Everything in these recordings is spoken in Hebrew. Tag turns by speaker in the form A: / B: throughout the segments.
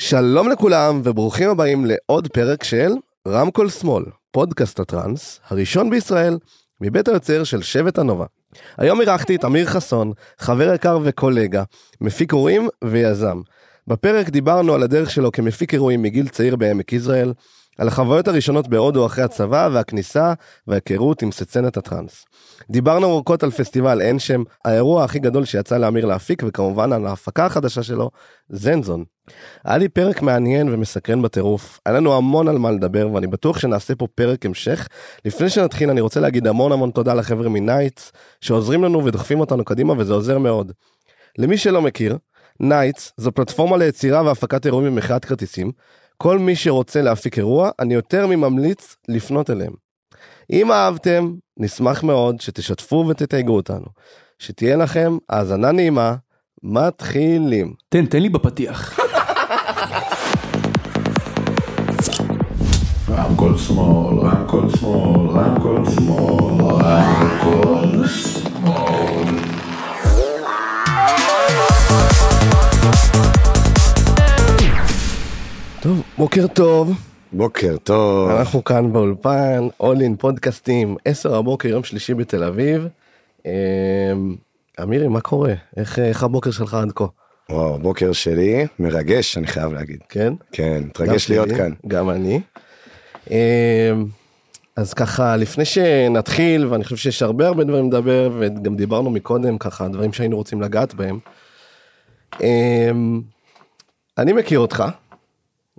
A: שלום לכולם וברוכים הבאים לעוד פרק של רמקול שמאל, פודקאסט הטראנס, הראשון בישראל, מבית היוצר של שבט הנובה. היום אירחתי את אמיר חסון, חבר יקר וקולגה, מפיק אירועים ויזם. בפרק דיברנו על הדרך שלו כמפיק אירועים מגיל צעיר בעמק יזרעאל, על החוויות הראשונות בהודו אחרי הצבא והכניסה וההיכרות עם סצנת הטראנס. דיברנו ארוכות על פסטיבל אין שם, האירוע הכי גדול שיצא לאמיר להפיק וכמובן על ההפקה החדשה שלו, זנזון. היה לי פרק מעניין ומסקרן בטירוף, היה לנו המון על מה לדבר ואני בטוח שנעשה פה פרק המשך. לפני שנתחיל אני רוצה להגיד המון המון תודה לחבר'ה מנייטס שעוזרים לנו ודוחפים אותנו קדימה וזה עוזר מאוד. למי שלא מכיר, נייטס זו פלטפורמה ליצירה והפקת אירועים במכירת כרטיסים. כל מי שרוצה להפיק אירוע, אני יותר ממליץ לפנות אליהם. אם אהבתם, נשמח מאוד שתשתפו ותתייגו אותנו. שתהיה לכם האזנה נעימה, מתחילים.
B: תן, תן לי בפתיח.
C: רמקול שמאל, רמקול שמאל, רמקול שמאל, רמקול שמאל.
A: טוב, בוקר טוב,
D: בוקר טוב.
A: אנחנו כאן באולפן, All in פודקאסטים, 10 הבוקר, יום שלישי בתל אביב. אמ, אמירי, מה קורה? איך, איך הבוקר שלך עד כה?
D: וואו, בוקר שלי מרגש, אני חייב להגיד.
A: כן?
D: כן, מתרגש להיות
A: שלי,
D: כאן.
A: גם אני. אמ, אז ככה, לפני שנתחיל, ואני חושב שיש הרבה הרבה דברים לדבר, וגם דיברנו מקודם, ככה, דברים שהיינו רוצים לגעת בהם. אמ, אני מכיר אותך,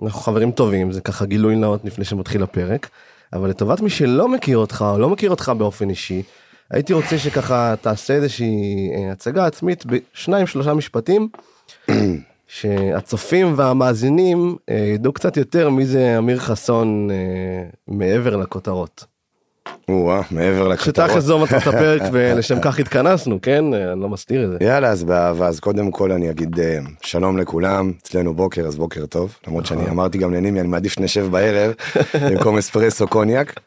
A: אנחנו חברים טובים, זה ככה גילוי נאות לפני שמתחיל הפרק, אבל לטובת מי שלא מכיר אותך, או לא מכיר אותך באופן אישי, הייתי רוצה שככה תעשה איזושהי אה, הצגה עצמית בשניים שלושה משפטים, שהצופים והמאזינים אה, ידעו קצת יותר מי זה אמיר חסון אה, מעבר לכותרות.
D: וואה, מעבר לכותרות.
A: שתכל'ס זו מטרת הפרק ולשם כך התכנסנו, כן? אה, אני לא מסתיר את זה.
D: יאללה, אז באהבה, אז קודם כל אני אגיד אה, שלום לכולם, אצלנו בוקר, אז בוקר טוב, למרות שאני
A: נכון.
D: אמרתי גם לנימי, אני מעדיף שנשב בערב, במקום אספרסו קוניאק.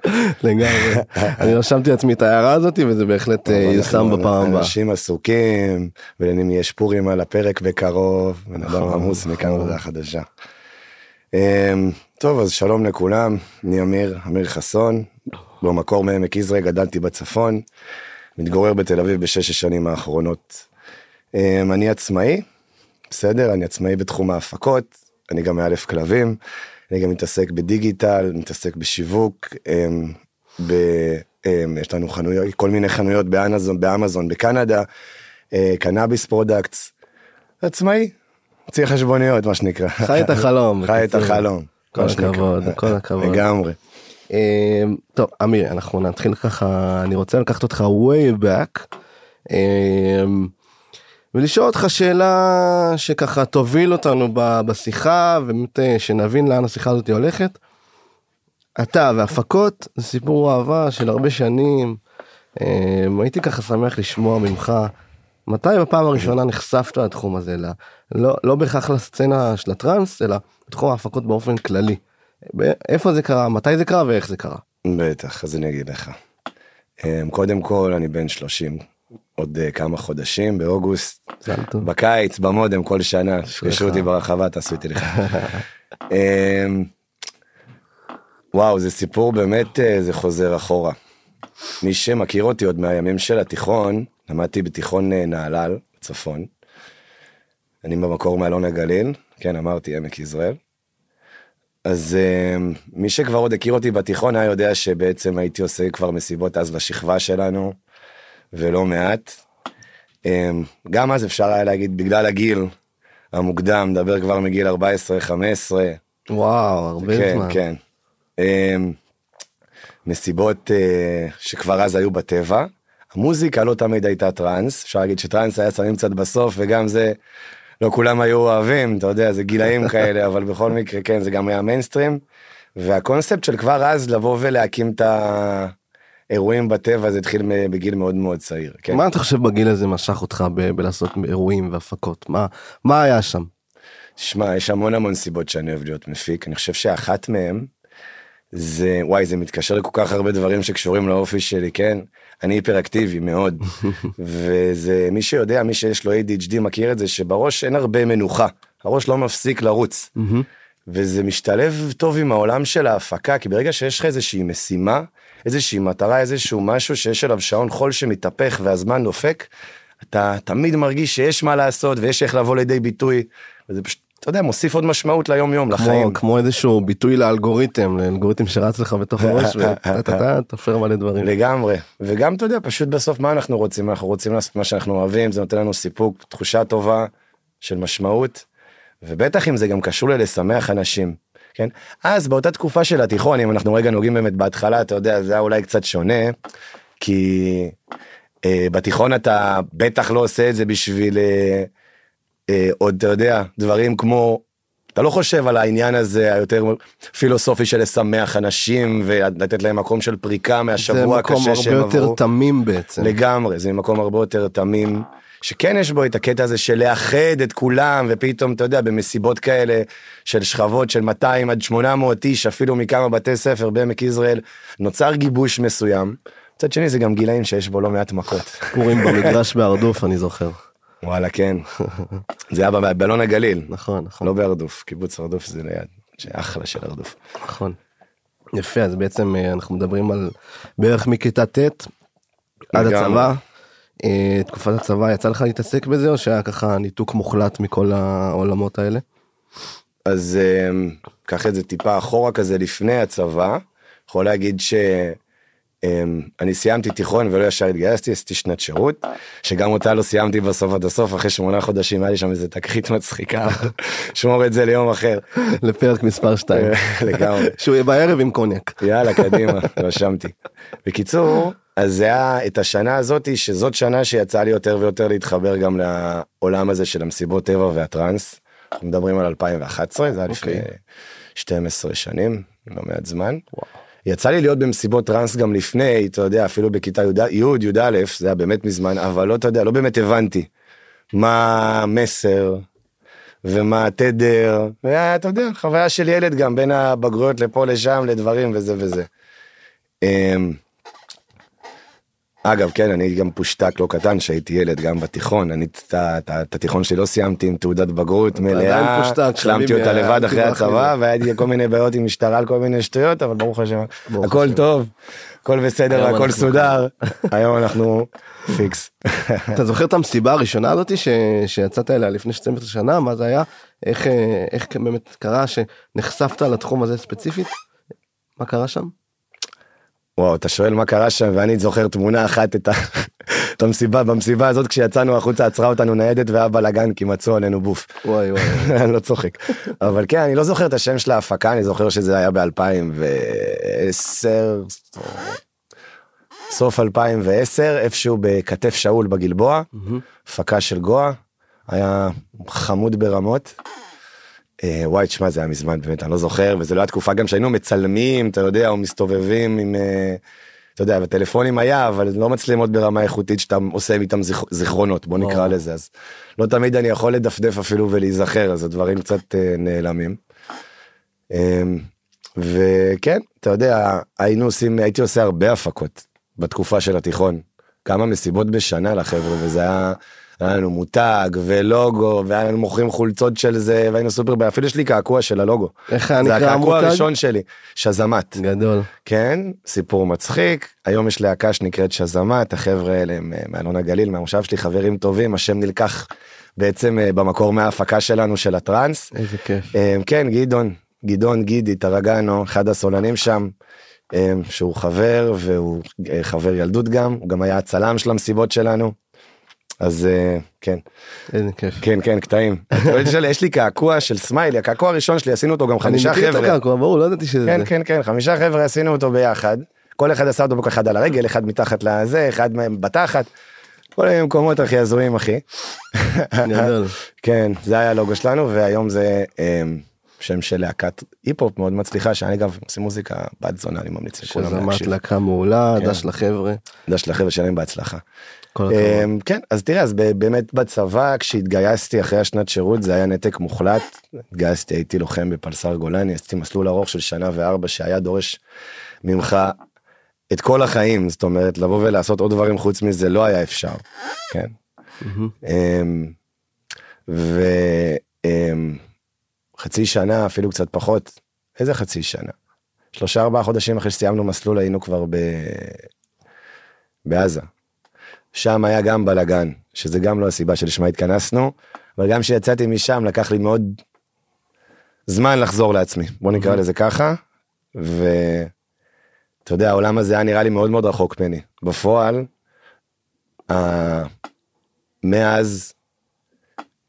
A: לגמרי. אני רשמתי לעצמי את ההערה הזאת וזה בהחלט אה,
D: אבל
A: יישם
D: אנחנו
A: בפעם הבאה.
D: אנשים עסוקים, ולנימי יש פורים על הפרק בקרוב, בן אדם
A: נכון,
D: עמוס מכאן
A: נכון.
D: הודעה חדשה. אמ, טוב, אז שלום לכולם, אני אמיר, אמיר חסון, במקור מעמק יזרעאל, גדלתי בצפון, מתגורר בתל אביב בשש השנים האחרונות. אמ, אני עצמאי, בסדר, אני עצמאי בתחום ההפקות, אני גם מאלף כלבים, אני גם מתעסק בדיגיטל, מתעסק בשיווק, אמ, ב... אמ, יש לנו חנויות, כל מיני חנויות באמזון, באמזון בקנדה, אה, cannabis products, עצמאי, מוציא חשבוניות מה שנקרא.
A: חי את החלום.
D: חי את. החלום.
A: כל. הכבוד, כל הכבוד.
D: לגמרי.
A: אה, טוב, אמיר, אנחנו נתחיל ככה, אני רוצה לקחת אותך way back. אה, ולשאול אותך שאלה שככה תוביל אותנו בשיחה ובאמת אה, שנבין לאן השיחה הזאת הולכת. אתה והפקות זה סיפור אהבה של הרבה שנים. אה, הייתי ככה שמח לשמוע ממך מתי בפעם הראשונה נחשפת לתחום הזה, לא, לא בהכרח לסצנה של הטראנס אלא בתחום ההפקות באופן כללי. איפה זה קרה, מתי זה קרה ואיך זה קרה.
D: בטח, אז אני אגיד לך. אמ, קודם כל, אני בן 30, עוד אה, כמה חודשים, באוגוסט. בקיץ, במודם, כל שנה, תפגשו אותי ברחבה, תעשו איתי לך. אמ, וואו, זה סיפור באמת, אה, זה חוזר אחורה. מי שמכיר אותי עוד מהימים של התיכון, למדתי בתיכון אה, נהלל, צפון. אני במקור מאלון הגליל, כן, אמרתי עמק יזרעאל. אז um, מי שכבר עוד הכיר אותי בתיכון היה יודע שבעצם הייתי עושה כבר מסיבות אז בשכבה שלנו, ולא מעט. Um, גם אז אפשר היה להגיד בגלל הגיל המוקדם, מדבר כבר מגיל 14-15,
A: וואו, הרבה
D: כן,
A: זמן.
D: כן. Um, מסיבות uh, שכבר אז היו בטבע. המוזיקה לא תמיד הייתה טראנס, אפשר להגיד שטראנס היה שמים קצת בסוף וגם זה לא כולם היו אוהבים, אתה יודע, זה גילאים כאלה, אבל בכל מקרה, כן, זה גם היה מיינסטרים. והקונספט של כבר אז לבוא ולהקים את האירועים בטבע, זה התחיל בגיל מאוד מאוד צעיר. כן.
A: מה אתה חושב בגיל הזה משך אותך ב- בלעשות אירועים והפקות? מה, מה היה שם?
D: שמע, יש המון המון סיבות שאני אוהב להיות מפיק, אני חושב שאחת מהם זה, וואי, זה מתקשר לכל כך הרבה דברים שקשורים לאופי שלי, כן? אני היפראקטיבי מאוד, וזה, מי שיודע, מי שיש לו ADHD מכיר את זה, שבראש אין הרבה מנוחה, הראש לא מפסיק לרוץ. וזה משתלב טוב עם העולם של ההפקה, כי ברגע שיש לך איזושהי משימה, איזושהי מטרה, איזשהו משהו שיש עליו שעון חול שמתהפך והזמן דופק, אתה תמיד מרגיש שיש מה לעשות ויש איך לבוא לידי ביטוי, וזה פשוט, אתה יודע, מוסיף עוד משמעות ליום יום, לחיים.
A: כמו, כמו איזשהו ביטוי לאלגוריתם, לאלגוריתם שרץ לך בתוך הראש, ואתה תופר מלא דברים.
D: לגמרי, וגם אתה יודע, פשוט בסוף מה אנחנו רוצים? אנחנו רוצים לעשות מה שאנחנו אוהבים, זה נותן לנו סיפוק, תחושה טובה של משמעות, ובטח אם זה גם קשור ללשמח אנשים, כן? אז באותה תקופה של התיכון, אם אנחנו רגע נוגעים באמת בהתחלה, אתה יודע, זה היה אולי קצת שונה, כי אה, בתיכון אתה בטח לא עושה את זה בשביל אה, אה, עוד, אתה יודע, דברים כמו אתה לא חושב על העניין הזה היותר פילוסופי של לשמח אנשים ולתת להם מקום של פריקה
A: זה
D: מהשבוע
A: מקום
D: הקשה
A: הרבה
D: שהם
A: יותר
D: עברו.
A: תמים בעצם.
D: לגמרי, זה מקום הרבה יותר תמים, שכן יש בו את הקטע הזה של לאחד את כולם, ופתאום, אתה יודע, במסיבות כאלה של שכבות של 200 עד 800 איש, אפילו מכמה בתי ספר בעמק יזרעאל, נוצר גיבוש מסוים. מצד שני זה גם גילאים שיש בו לא מעט מכות.
A: פורים במגרש בהרדוף אני זוכר.
D: וואלה, כן. זה היה בבלון הגליל,
A: נכון, נכון.
D: לא בהרדוף, קיבוץ הרדוף זה ליד, שאחלה של הרדוף.
A: נכון. יפה אז בעצם אה, אנחנו מדברים על בערך מכיתה ט' עד. הצבא. אה, תקופת הצבא יצא לך להתעסק בזה או שהיה ככה ניתוק מוחלט מכל העולמות האלה?
D: אז אמ, קח את זה טיפה אחורה כזה לפני הצבא, יכול להגיד שאני סיימתי תיכון ולא ישר התגייסתי, עשיתי שנת שירות, שגם אותה לא סיימתי בסוף עד הסוף, אחרי שמונה חודשים היה לי שם איזה תקרית מצחיקה, שמור את זה ליום אחר,
A: לפרק מספר 2
D: לגמרי.
A: שהוא יהיה בערב עם קוניאק.
D: יאללה קדימה רשמתי. בקיצור אז זה היה את השנה הזאתי שזאת שנה שיצא לי יותר ויותר להתחבר גם לעולם הזה של המסיבות טבע והטראנס. אנחנו מדברים על 2011 זה היה לפני
A: אוקיי.
D: 12 שנים לא מעט זמן. יצא לי להיות במסיבות טראנס גם לפני אתה יודע אפילו בכיתה י' י' י"א זה היה באמת מזמן אבל לא אתה יודע לא באמת הבנתי מה המסר ומה התדר, ואתה יודע, חוויה של ילד גם בין הבגרויות לפה לשם לדברים וזה וזה. אגב, כן, אני גם פושטק לא קטן שהייתי ילד גם בתיכון, אני את התיכון שלי לא סיימתי עם תעודת בגרות מלאה,
A: חביבי,
D: אותה לבד אחרי הצבא, והיה לי כל מיני בעיות עם משטרה על כל מיני שטויות, אבל ברוך השם, הכל. טוב, הכל בסדר, הכל סודר, היום אנחנו פיקס.
A: אתה זוכר את המסיבה הראשונה הזאתי ש... שיצאת אליה לפני 12 שנה מה זה היה אה, איך באמת קרה שנחשפת לתחום הזה ספציפית. מה קרה שם?
D: וואו, אתה שואל מה קרה שם, ואני זוכר תמונה אחת את, ה... את המסיבה, במסיבה הזאת כשיצאנו החוצה עצרה אותנו ניידת והיה בלאגן כי מצאו עלינו בוף.
A: וואי וואי.
D: אני לא צוחק. אבל כן, אני לא זוכר את השם של ההפקה, אני זוכר שזה היה ב-2010, סוף 2010, איפשהו בכתף שאול בגלבוע, הפקה של גואה, היה חמוד ברמות. אה, וואי, תשמע, זה היה מזמן, באמת, אני לא זוכר, וזה לא היה תקופה גם שהיינו מצלמים, אתה יודע, או מסתובבים עם, אה, אתה יודע, בטלפונים היה, אבל לא מצלמות ברמה איכותית שאתה עושה איתם זיכ- זיכרונות, בוא נקרא. לזה, אז לא תמיד אני יכול לדפדף אפילו ולהיזכר, אז הדברים קצת אה, נעלמים. אה, וכן, אתה יודע, היינו עושים, הייתי עושה הרבה הפקות בתקופה של התיכון. כמה מסיבות בשנה לחבר'ה, וזה היה, היה לנו מותג ולוגו, והיה לנו מוכרים חולצות של זה, והיינו סופר, אפילו יש לי קעקוע של הלוגו.
A: איך היה
D: זה
A: נקרא
D: הקעקוע
A: המותג?
D: הראשון שלי, שזמת.
A: גדול.
D: כן, סיפור מצחיק, היום יש להקה שנקראת שזמת, החבר'ה האלה הם אה, מאלון הגליל, מהמושב שלי, חברים טובים, השם נלקח בעצם אה, במקור מההפקה שלנו של הטראנס.
A: איזה כיף.
D: אה, כן, גדעון, גדעון גידי טרגנו, אחד הסולנים שם, שהוא חבר והוא חבר ילדות גם, הוא גם היה הצלם של המסיבות שלנו. אז אה, כן,
A: איזה כיף.
D: כן, כן, קטעים. יש לי- קעקוע של סמיילי, הקעקוע הראשון שלי, עשינו אותו גם
A: אני
D: חמישה
A: מכיר את
D: חבר'ה.
A: הקעקוע ברור לא ידעתי שזה
D: כן. כן, כן, חמישה חבר'ה עשינו אותו ביחד. כל אחד עשה אותו אחד על הרגל, אחד מתחת לזה, אחד מהם בתחת. כל מיני מקומות הכי הזויים אחי.
A: גדול.
D: כן, זה היה הלוגו שלנו והיום זה אמ, שם של להקת היפ-הופ מאוד מצליחה שאני אגב עושה מוזיקה בת זונה אני ממליץ לכולם
A: שזמת
D: להקשיב.
A: להקה מעולה
D: כן.
A: דש לחבר'ה.
D: דש לחבר'ה שלהם בהצלחה. אמ, כן אז תראה אז באמת בצבא כשהתגייסתי אחרי השנת שירות זה היה נתק מוחלט התגייסתי הייתי לוחם בפלסר גולני עשיתי מסלול ארוך של שנה וארבע שהיה דורש ממך את כל החיים זאת אומרת לבוא ולעשות עוד דברים חוץ מזה לא היה אפשר. כן. אמ, אמ, חצי שנה, אפילו קצת פחות, איזה חצי שנה? שלושה ארבעה חודשים אחרי שסיימנו מסלול היינו כבר ב... בעזה. שם היה גם בלאגן, שזה גם לא הסיבה שלשמה התכנסנו, אבל גם כשיצאתי משם לקח לי מאוד זמן לחזור לעצמי, בוא נקרא לזה ככה, ואתה יודע, העולם הזה היה נראה לי מאוד מאוד רחוק ממני. בפועל, ה... מאז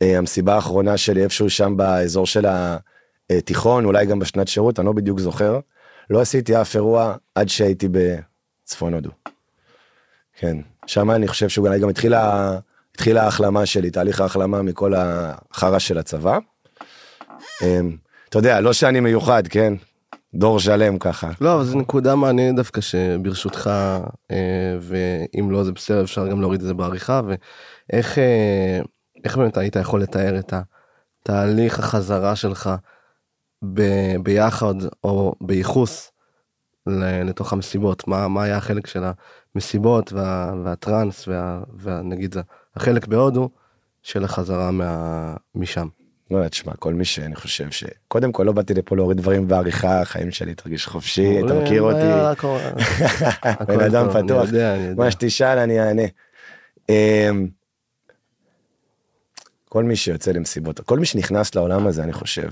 D: אה, המסיבה האחרונה שלי איפשהו שם באזור של התיכון, אולי גם בשנת שירות, אני לא בדיוק זוכר, לא עשיתי אף אירוע עד שהייתי בצפון הודו. כן, שם אני חושב שאולי גם התחילה, התחילה ההחלמה שלי, תהליך ההחלמה מכל החרא של הצבא. אמ, אתה יודע, לא שאני מיוחד, כן? דור שלם ככה.
A: לא, אבל זו נקודה מעניינת דווקא שברשותך, אה, ואם לא זה בסדר, אפשר גם להוריד את זה בעריכה, ואיך אה, איך באמת היית יכול לתאר את התהליך החזרה שלך ב- ביחד או בייחוס לתוך המסיבות? מה, מה היה החלק של המסיבות וה, והטראנס וה, ונגיד החלק בהודו של החזרה מה, משם?
D: לא, תשמע, כל מי שאני חושב ש... קודם כל לא באתי לפה להוריד דברים בעריכה, החיים שלי תרגיש חופשי, אתה מכיר אותי. בן אדם פתוח, מה שתשאל אני אענה. אמ, כל מי שיוצא למסיבות, כל מי שנכנס לעולם הזה, אני חושב,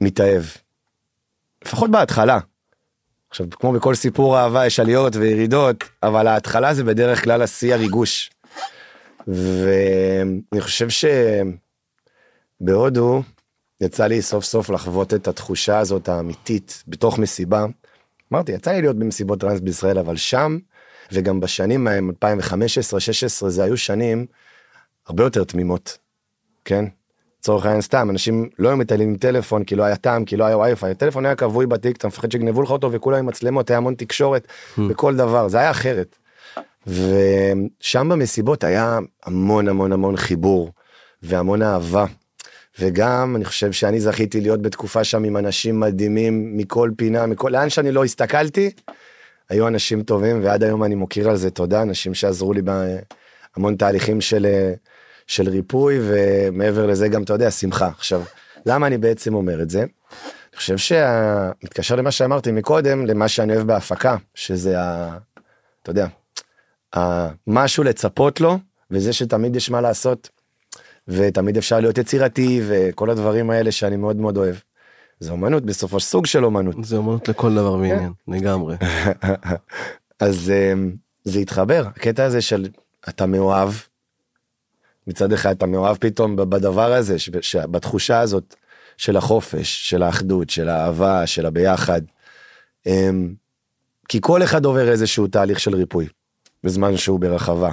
D: מתאהב. לפחות בהתחלה. עכשיו, כמו בכל סיפור אהבה, יש עליות וירידות, אבל ההתחלה זה בדרך כלל השיא הריגוש. ואני חושב שבהודו יצא לי סוף סוף לחוות את התחושה הזאת האמיתית בתוך מסיבה. אמרתי, יצא לי להיות במסיבות טראנס בישראל, אבל שם, וגם בשנים 2015-2016, זה היו שנים הרבה יותר תמימות, כן? לצורך העניין סתם, אנשים לא היו מטיילים עם טלפון כי לא היה טעם, כי לא היה וי-פיי, הטלפון היה כבוי בתיק, אתה מפחד שיגנבו לך אותו וכולם עם מצלמות, היה המון תקשורת בכל דבר, זה היה אחרת. ושם במסיבות היה המון המון המון חיבור והמון אהבה. וגם אני חושב שאני זכיתי להיות בתקופה שם עם אנשים מדהימים מכל פינה, מכל, לאן שאני לא הסתכלתי, היו אנשים טובים ועד היום אני מוקיר על זה תודה, אנשים שעזרו לי בהמון תהליכים של של ריפוי ומעבר לזה גם אתה יודע שמחה עכשיו למה אני בעצם אומר את זה. אני חושב שמתקשר למה שאמרתי מקודם למה שאני אוהב בהפקה שזה ה... אתה יודע. משהו לצפות לו וזה שתמיד יש מה לעשות ותמיד אפשר להיות יצירתי וכל הדברים האלה שאני מאוד מאוד אוהב. זה אומנות בסופו של סוג של אומנות.
A: זה אומנות לכל דבר ועניין לגמרי.
D: אז אמ, זה התחבר הקטע הזה של אתה מאוהב מצד אחד אתה מאוהב פתאום בדבר הזה, בתחושה הזאת של החופש, של האחדות, של האהבה, של הביחד. אמ, כי כל אחד עובר איזשהו תהליך של ריפוי בזמן שהוא ברחבה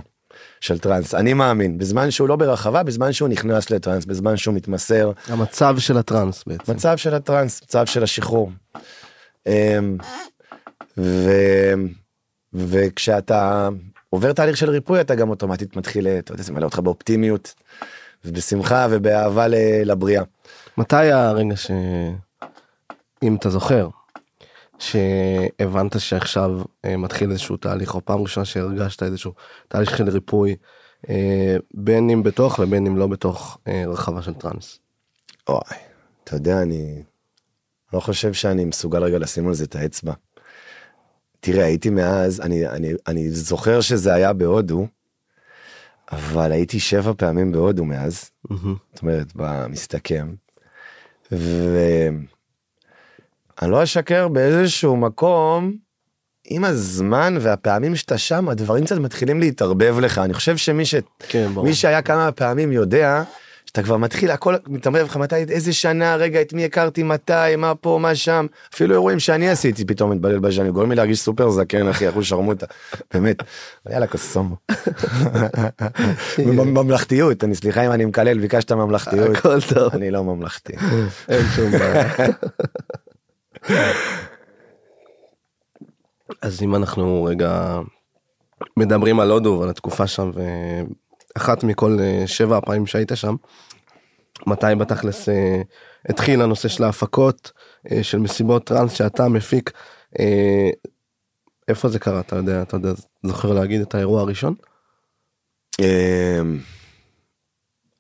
D: של טראנס. אני מאמין, בזמן שהוא לא ברחבה, בזמן שהוא נכנס לטראנס, בזמן שהוא מתמסר.
A: המצב של הטראנס בעצם.
D: מצב של הטראנס, מצב של השחרור. אמ, ו... וכשאתה עובר תהליך של ריפוי אתה גם אוטומטית מתחיל אתה יודע זה מלא אותך באופטימיות ובשמחה ובאהבה לבריאה.
A: מתי הרגע ש... אם אתה זוכר שהבנת שעכשיו אה, מתחיל איזשהו תהליך או פעם ראשונה שהרגשת איזשהו תהליך של ריפוי אה, בין אם בתוך ובין אם לא בתוך אה, רחבה של טראנס.
D: אוי, אתה יודע אני לא חושב שאני מסוגל רגע לשים על זה את האצבע. תראה, הייתי מאז, אני, אני, אני זוכר שזה היה בהודו, אבל הייתי שבע פעמים בהודו מאז, mm-hmm. זאת אומרת, במסתכם, ואני לא אשקר באיזשהו מקום, עם הזמן והפעמים שאתה שם, הדברים קצת מתחילים להתערבב לך. אני חושב שמי ש... כן, מי שהיה כמה פעמים יודע שאתה כבר מתחיל הכל מתערבב לך מתי איזה שנה רגע את מי הכרתי מתי מה פה מה שם אפילו אירועים שאני עשיתי פתאום מתבלל בז'אני גורם לי להרגיש סופר זקן אחי אחוז שרמוטה באמת יאללה קוסומו. ממלכתיות אני סליחה אם אני מקלל ביקשת ממלכתיות
A: הכל טוב
D: אני לא ממלכתי.
A: אין שום בעיה. אז אם אנחנו רגע מדברים על הודו ועל התקופה שם אחת מכל אה, שבע הפעמים שהיית שם. מתי בתכלס אה, התחיל הנושא של ההפקות אה, של מסיבות טראנס שאתה מפיק. איפה זה קרה אתה יודע אתה יודע זוכר להגיד את האירוע הראשון?
D: אמ,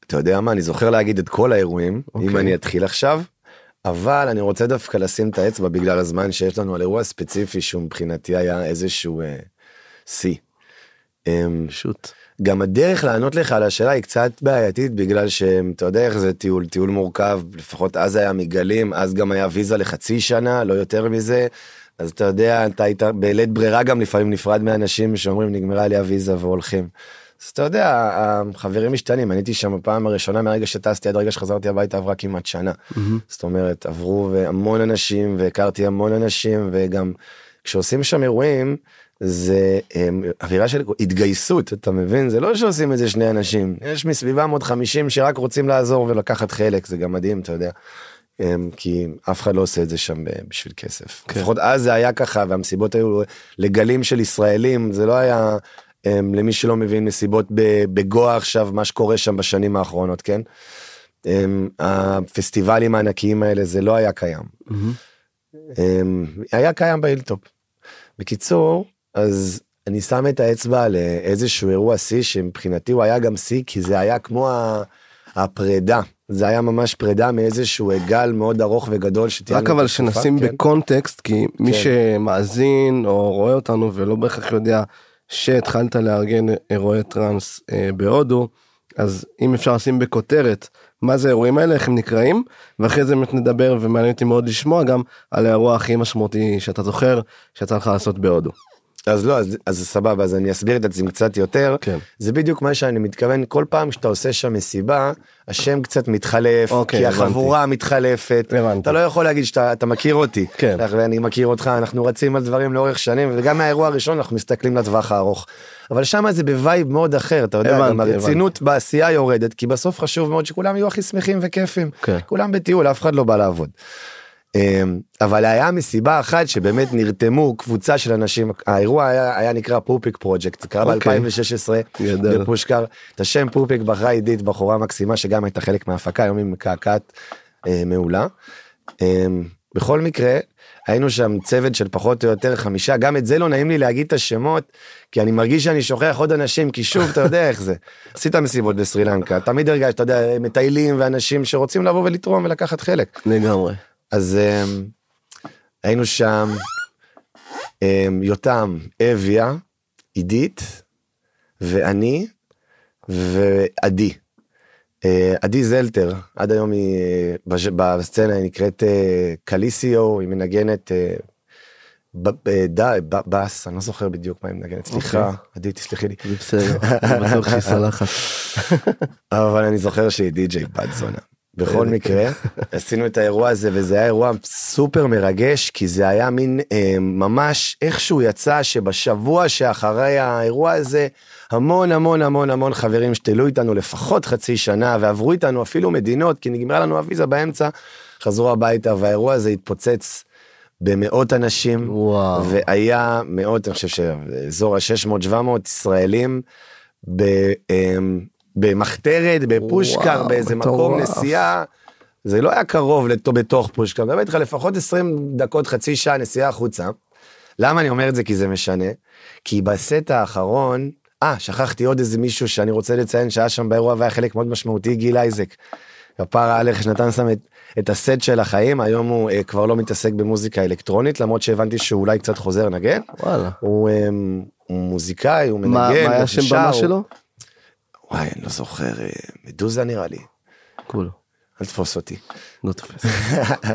D: אתה יודע מה, אני זוכר להגיד את כל האירועים, אם
A: אוקיי.
D: אני אתחיל עכשיו, אבל אני רוצה דווקא לשים את האצבע בגלל הזמן שיש לנו על אירוע ספציפי שהוא מבחינתי היה איזשהו אה, שיא. אמ,
A: פשוט.
D: גם הדרך לענות לך על השאלה היא קצת בעייתית בגלל שאתה יודע איך זה טיול, טיול מורכב, לפחות אז היה מגלים, אז גם היה ויזה לחצי שנה, לא יותר מזה. אז אתה יודע, אתה היית בלית ברירה גם לפעמים נפרד מאנשים שאומרים נגמרה לי הוויזה והולכים. אז אתה יודע, החברים משתנים, אני הייתי שם בפעם הראשונה מהרגע שטסתי עד הרגע שחזרתי הביתה עברה כמעט שנה. זאת אומרת, עברו המון אנשים והכרתי המון אנשים וגם כשעושים שם אירועים, זה הם, אווירה של התגייסות, אתה מבין? זה לא שעושים את זה שני אנשים, יש מסביבם עוד 50 שרק רוצים לעזור ולקחת חלק, זה גם מדהים, אתה יודע. הם, כי אף אחד לא עושה את זה שם בשביל כסף.
A: כן.
D: לפחות אז זה היה ככה, והמסיבות היו לגלים של ישראלים, זה לא היה, הם, למי שלא מבין, מסיבות בגואה עכשיו, מה שקורה שם בשנים האחרונות, כן? הם, הפסטיבלים הענקיים האלה, זה לא היה קיים. אמ, היה קיים בהילטופ. בקיצור, אז אני שם את האצבע על אה, איזשהו אירוע שיא שמבחינתי הוא היה גם שיא כי זה היה כמו הפרידה. זה היה ממש פרידה מאיזשהו גל מאוד ארוך וגדול שתיארנו.
A: רק אבל שנשים
D: כן.
A: בקונטקסט, כי מי
D: כן.
A: שמאזין או רואה אותנו ולא בהכרח יודע שהתחלת לארגן אירועי טראנס אה, בהודו, אז אם אפשר לשים בכותרת מה זה האירועים האלה, איך הם נקראים, ואחרי זה באמת נדבר ומעניין אותי מאוד לשמוע גם על האירוע הכי משמעותי שאתה זוכר שיצא לך לעשות בהודו.
D: אז לא, אז, אז סבבה, אז אני אסביר את עצמי קצת יותר.
A: כן.
D: זה בדיוק מה שאני מתכוון, כל פעם שאתה עושה שם מסיבה, השם קצת מתחלף,
A: אוקיי,
D: כי
A: הבנתי.
D: החבורה מתחלפת.
A: הבנתי.
D: אתה לא יכול להגיד שאתה אתה מכיר אותי.
A: כן.
D: ואני מכיר אותך, אנחנו רצים על דברים לאורך שנים, וגם מהאירוע הראשון אנחנו מסתכלים לטווח הארוך. אבל שם זה ב vibe מאוד אחר, אתה יודע,
A: הבנתי,
D: גם הרצינות בעשייה יורדת, כי בסוף חשוב מאוד שכולם יהיו הכי שמחים וכיפים.
A: כן.
D: כולם בטיול, אף אחד לא בא לעבוד. אמ, אבל היה מסיבה אחת שבאמת נרתמו קבוצה של אנשים האירוע היה, היה נקרא פופיק פרויקט זה קרה
A: אוקיי.
D: ב2016
A: גדול.
D: בפושקר את השם פופיק בחרה עידית בחורה מקסימה שגם הייתה חלק מההפקה היום היא מקעקעת אה, מעולה. אמ, בכל מקרה היינו שם צוות של פחות או יותר חמישה גם את זה לא נעים לי להגיד את השמות כי אני מרגיש שאני שוכח עוד אנשים כי שוב אתה יודע איך זה עשית מסיבות בסרי לנקה תמיד הרגשת אתה יודע מטיילים ואנשים שרוצים לבוא ולתרום ולקחת חלק.
A: לגמרי.
D: אז um, היינו שם um, יותם, אביה, עידית ואני ועדי. Uh, עדי זלטר, עד היום היא אה, בסצנה היא נקראת uh, קליסיו, היא מנגנת בס, אני לא זוכר בדיוק מה היא מנגנת, סליחה,
A: אוקיי.
D: עדי תסלחי לי,
A: זה בסדר, אני בטוח שהיא סלחת.
D: אבל אני זוכר שהיא די.ג'יי בת זונה. בכל מקרה עשינו את האירוע הזה וזה היה אירוע סופר מרגש כי זה היה מין אה, ממש איכשהו יצא שבשבוע שאחרי האירוע הזה המון המון המון המון חברים שתלו איתנו לפחות חצי שנה ועברו איתנו אפילו מדינות כי נגמרה לנו הוויזה באמצע חזרו הביתה והאירוע הזה התפוצץ במאות אנשים
A: וואו.
D: והיה מאות אני חושב שאזור ה-600-700 ישראלים ב, אמ, במחתרת בפושקר
A: וואו,
D: באיזה מקום
A: מטורף.
D: נסיעה. זה לא היה קרוב לתו בתוך פושקר, אני מדבר איתך לפחות 20 דקות חצי שעה נסיעה החוצה. למה אני אומר את זה כי זה משנה? כי בסט האחרון, אה שכחתי עוד איזה מישהו שאני רוצה לציין שהיה שם באירוע והיה חלק מאוד משמעותי גיל אייזק. כפרה עליך שנתן שם את, את הסט של החיים היום הוא אה, כבר לא מתעסק במוזיקה אלקטרונית למרות שהבנתי שהוא אולי קצת חוזר לנגן.
A: וואלה.
D: הוא, אה, הוא מוזיקאי הוא מנגן.
A: מה מה היה השם במה שלו?
D: וואי אני לא זוכר אה, מדוזה נראה לי.
A: כולו.
D: אל תתפוס אותי.
A: לא תופס.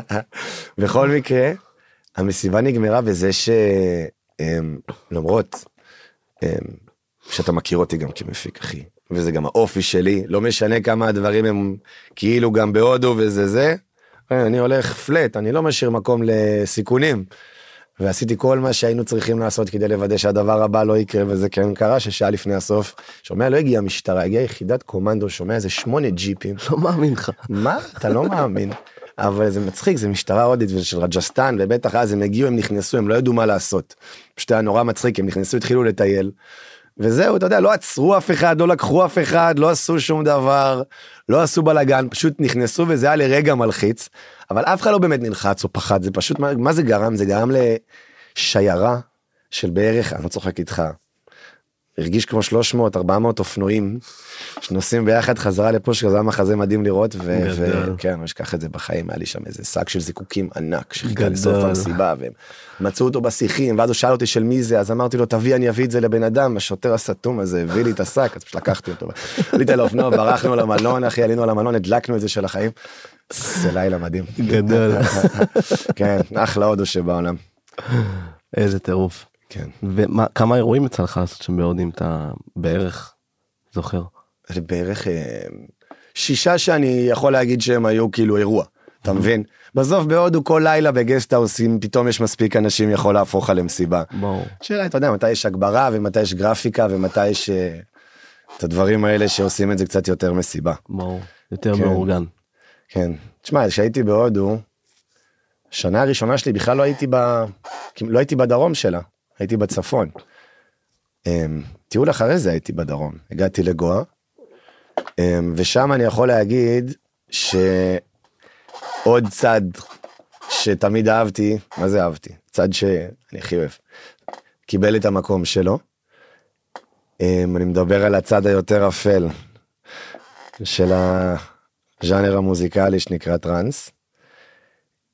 D: בכל מקרה המסיבה נגמרה בזה שלמרות שאתה מכיר אותי גם כמפיק אחי וזה גם האופי שלי לא משנה כמה הדברים הם כאילו גם בהודו וזה זה אני הולך פלט אני לא משאיר מקום לסיכונים. ועשיתי כל מה שהיינו צריכים לעשות כדי לוודא שהדבר הבא לא יקרה וזה כן קרה ששעה לפני הסוף שומע לא הגיעה משטרה הגיעה יחידת קומנדו שומע איזה שמונה ג'יפים
A: לא מאמין לך.
D: מה אתה לא מאמין אבל זה מצחיק זה משטרה הודית ושל רג'סטן ובטח אז הם הגיעו הם נכנסו הם לא ידעו מה לעשות. פשוט היה נורא מצחיק הם נכנסו התחילו לטייל. וזהו אתה יודע לא עצרו אף אחד לא לקחו אף אחד לא עשו שום דבר לא עשו בלאגן פשוט נכנסו וזה היה לרגע מלחיץ אבל אף אחד לא באמת נלחץ או פחד זה פשוט מה, מה זה גרם זה גרם לשיירה של בערך אני לא צוחק איתך הרגיש כמו 300 400 אופנועים שנוסעים ביחד חזרה לפה שזה היה מחזה מדהים לראות. וכן לא אשכח את זה בחיים היה לי שם איזה שק של זיקוקים ענק שחיכה. לסוף המסיבה והם מצאו אותו בשיחים ואז הוא שאל אותי של מי זה אז אמרתי לו תביא אני אביא את זה לבן אדם השוטר הסתום הזה הביא לי את השק אז פשוט לקחתי אותו עליתי על האופנוע ברחנו למלון אחי עלינו על המלון הדלקנו את זה של החיים. זה לילה מדהים.
A: גדול.
D: כן אחלה הודו שבעולם.
A: איזה טירוף.
D: כן.
A: וכמה אירועים יצא לך לעשות שם בהודו אתה בערך זוכר?
D: זה בערך אה, שישה שאני יכול להגיד שהם היו כאילו אירוע אתה מבין בסוף בהודו כל לילה ב guesthouse אם פתאום יש מספיק אנשים יכול להפוך עליה מסיבה.
A: ברור.
D: שאלה אתה יודע מתי יש הגברה ומתי יש גרפיקה ומתי יש אה, את הדברים האלה שעושים את זה קצת יותר מסיבה.
A: ברור. יותר
D: כן.
A: מאורגן.
D: כן. תשמע כשהייתי בהודו. שנה הראשונה שלי בכלל לא הייתי ב... לא הייתי בדרום שלה הייתי בצפון. אמ, טיול אחרי זה הייתי בדרום הגעתי לגואה. אמ, ושם אני יכול להגיד שעוד צד שתמיד אהבתי מה זה אהבתי צד שאני הכי אוהב קיבל את המקום שלו. אמ, אני מדבר על הצד היותר אפל של הז'אנר המוזיקלי שנקרא טראנס.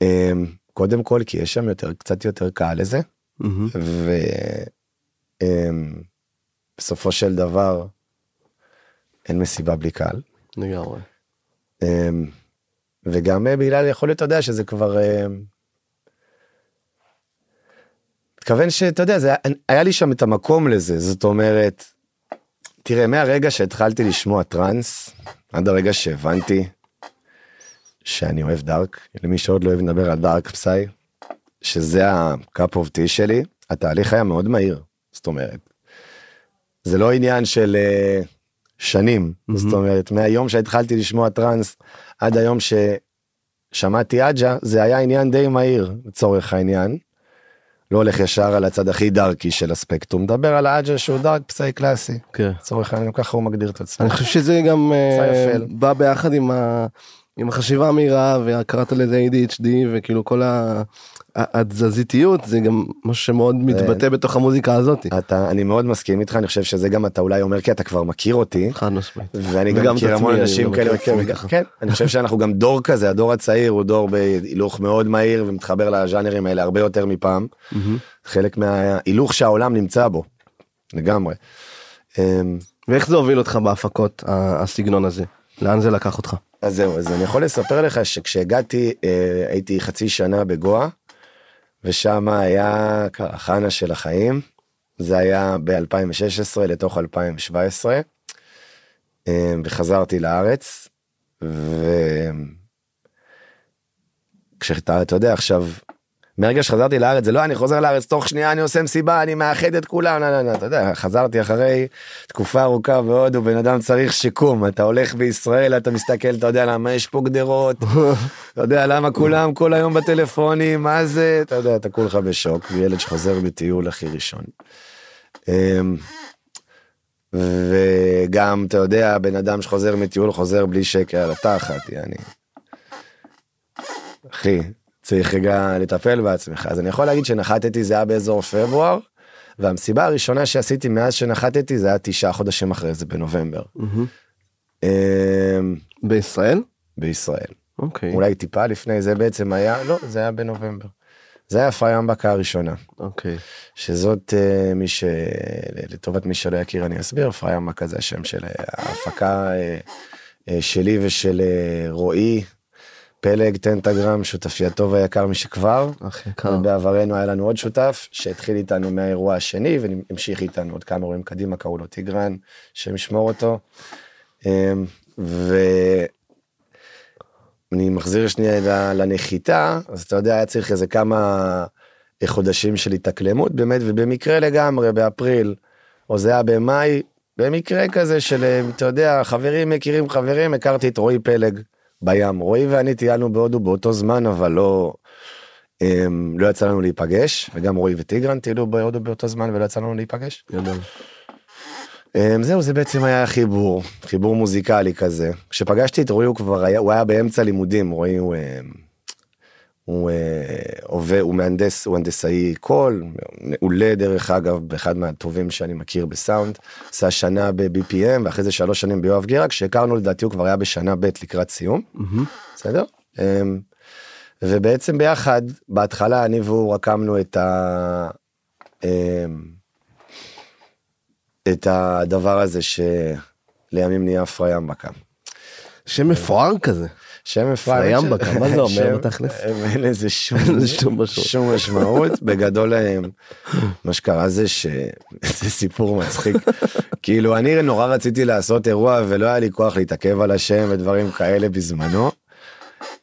D: אמ, קודם כל כי יש שם יותר קצת יותר קהל לזה
A: מהמם.
D: ובסופו של דבר אין מסיבה בלי קהל.
A: לגמרי.
D: אמ, וגם אה, בגלל יכול להיות אתה יודע שזה כבר אמ, מתכוון שאתה יודע זה היה לי שם את המקום לזה זאת אומרת תראה מהרגע שהתחלתי לשמוע טראנס עד הרגע שהבנתי שאני אוהב dark למי שעוד לא אוהב לדבר על dark psy שזה ה cup of tea שלי התהליך היה מאוד מהיר זאת אומרת זה לא עניין של אה, שנים זאת אומרת מהיום שהתחלתי לשמוע טראנס עד היום ששמעתי אג'ה זה היה עניין די מהיר לצורך העניין. לא הולך ישר על הצד הכי דארקי של הספקטרום מדבר על האג'ה שהוא דארק פסאי קלאסי
A: כן.
D: לצורך העניין ככה הוא מגדיר את עצמו.
A: אני חושב שזה גם
D: יפל.
A: בא ביחד עם ה- עם החשיבה המהירה והקראת לזה ADHD וכאילו כל התזזיתיות זה גם משהו שמאוד מתבטא בתוך המוזיקה הזאת.
D: אתה אני מאוד מסכים איתך אני חושב שזה גם אתה אולי אומר כי אתה כבר מכיר אותי
A: חד משמעית.
D: ואני גם מכיר המון אנשים כאלה. כן אני חושב שאנחנו גם דור כזה הדור הצעיר הוא דור בהילוך מאוד מהיר ומתחבר לז'אנרים האלה הרבה יותר מפעם. חלק מההילוך שהעולם נמצא בו. לגמרי. אמ,
A: ואיך זה הוביל אותך בהפקות הסגנון הזה? לאן זה לקח אותך?
D: אז זהו אז אני יכול לספר לך שכשהגעתי אה, הייתי חצי שנה בגואה ושם היה קרחנה של החיים זה היה ב-2016 לתוך 2017 אה, וחזרתי לארץ וכשאתה אתה יודע עכשיו מהרגע שחזרתי לארץ זה לא אני חוזר לארץ תוך שנייה אני עושה מסיבה אני מאחד את כולם לא, לא, לא, אתה יודע חזרתי אחרי תקופה ארוכה בהודו בן אדם צריך שיקום אתה הולך בישראל אתה מסתכל אתה יודע למה יש פה גדרות אתה יודע למה כולם כל היום בטלפונים מה זה אתה יודע אתה כולך בשוק ילד שחוזר בטיול הכי ראשון. אמ, וגם אתה יודע בן אדם שחוזר מטיול חוזר בלי שקל על התחת יעני. אחי צריך רגע לטפל בעצמך אז אני יכול להגיד שנחתתי זה היה באזור פברואר והמסיבה הראשונה שעשיתי מאז שנחתתי זה היה תשעה חודשים אחרי זה בנובמבר. אמ,
A: בישראל?
D: בישראל
A: אוקיי.
D: אולי טיפה לפני זה בעצם היה לא זה היה בנובמבר. זה היה פריאמבקה הראשונה
A: אוקיי.
D: שזאת אה, מי ש... לטובת מי שלא יכיר אני אסביר פריאמבקה זה השם של אה, ההפקה אה, שלי ושל רועי פלג טנטגרם שותפי הטוב היקר משכבר.
A: הכי יקר.
D: בעברנו היה לנו עוד שותף שהתחיל איתנו מהאירוע השני והמשיך איתנו עוד כמה אירועים קדימה קראו לו טיגרן שם ישמור אותו. אמ, ואני מחזיר שנייה לנחיתה אז אתה יודע היה צריך איזה כמה חודשים של התאקלמות באמת ובמקרה לגמרי באפריל או זה היה במאי במקרה כזה של אה, אתה יודע חברים מכירים חברים הכרתי את רועי פלג בים רועי ואני טיילנו בהודו באותו זמן אבל לא. אמ, לא יצא לנו להיפגש וגם רועי וטיגרן טיילו בהודו באותו זמן ולא יצא לנו להיפגש.
A: גדול.
D: אמ, זהו זה בעצם היה חיבור חיבור מוזיקלי כזה כשפגשתי את רועי הוא כבר היה הוא היה באמצע לימודים רועי הוא, אמ, הוא אה, עובד, הוא מהנדס, הוא הנדסאי קול, מעולה דרך אגב, באחד מהטובים שאני מכיר בסאונד, עשה שנה ב-BPM ואחרי זה שלוש שנים ביואב גירה, כשהכרנו לדעתי הוא כבר היה בשנה ב' לקראת סיום, בסדר? אמ, ובעצם ביחד, בהתחלה אני והוא רקמנו את ה... אמ, את הדבר הזה שלימים נהיה פריאמבקה.
A: שם מפואר כזה.
D: שם
A: פריאמבקה, מה זה אומר בתכלס?
D: אין לזה שום
A: משמעות.
D: שום משמעות בגדול מה שקרה זה שזה סיפור מצחיק כאילו אני נורא רציתי לעשות אירוע ולא היה לי כוח להתעכב על השם ודברים כאלה בזמנו.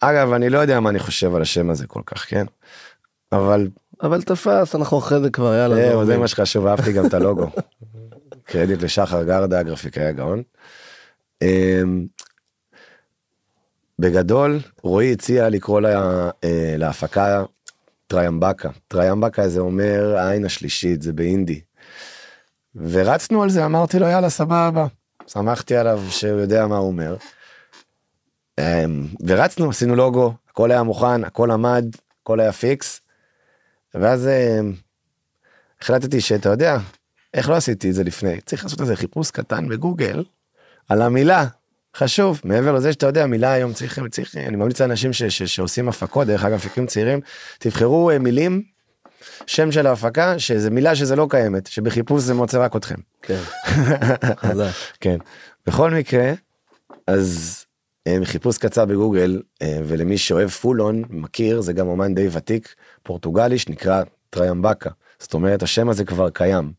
D: אגב אני לא יודע מה אני חושב על השם הזה כל כך כן אבל
A: אבל תפס, אנחנו אחרי זה כבר, יאללה. נו,
D: זה. מה שחשוב אהבתי גם את הלוגו. קרדיט לשחר גרדה הגרפיקאי הגאון. בגדול רועי הציע לקרוא לה, אה, להפקה טריאמבקה טריאמבקה זה אומר העין השלישית זה באינדי. ורצנו על זה אמרתי לו יאללה סבבה שמחתי עליו שהוא יודע מה הוא אומר. אמ, ורצנו עשינו לוגו הכל היה מוכן הכל עמד הכל היה פיקס. ואז אמ, החלטתי שאתה יודע איך לא עשיתי את זה לפני צריך לעשות איזה חיפוש קטן בגוגל על המילה חשוב מעבר לזה שאתה יודע מילה היום צריך צריך אני ממליץ לאנשים ש, ש, שעושים הפקות דרך אגב מפיקים צעירים תבחרו אה, מילים שם של ההפקה שזה מילה שזה לא קיימת שבחיפוש זה מוצא רק אתכם
A: כן. חזק.
D: כן בכל מקרה אז אה, חיפוש קצר בגוגל אה, ולמי שאוהב פולון מכיר זה גם אומן די ותיק פורטוגלי שנקרא טריאמבקה זאת אומרת השם הזה כבר קיים.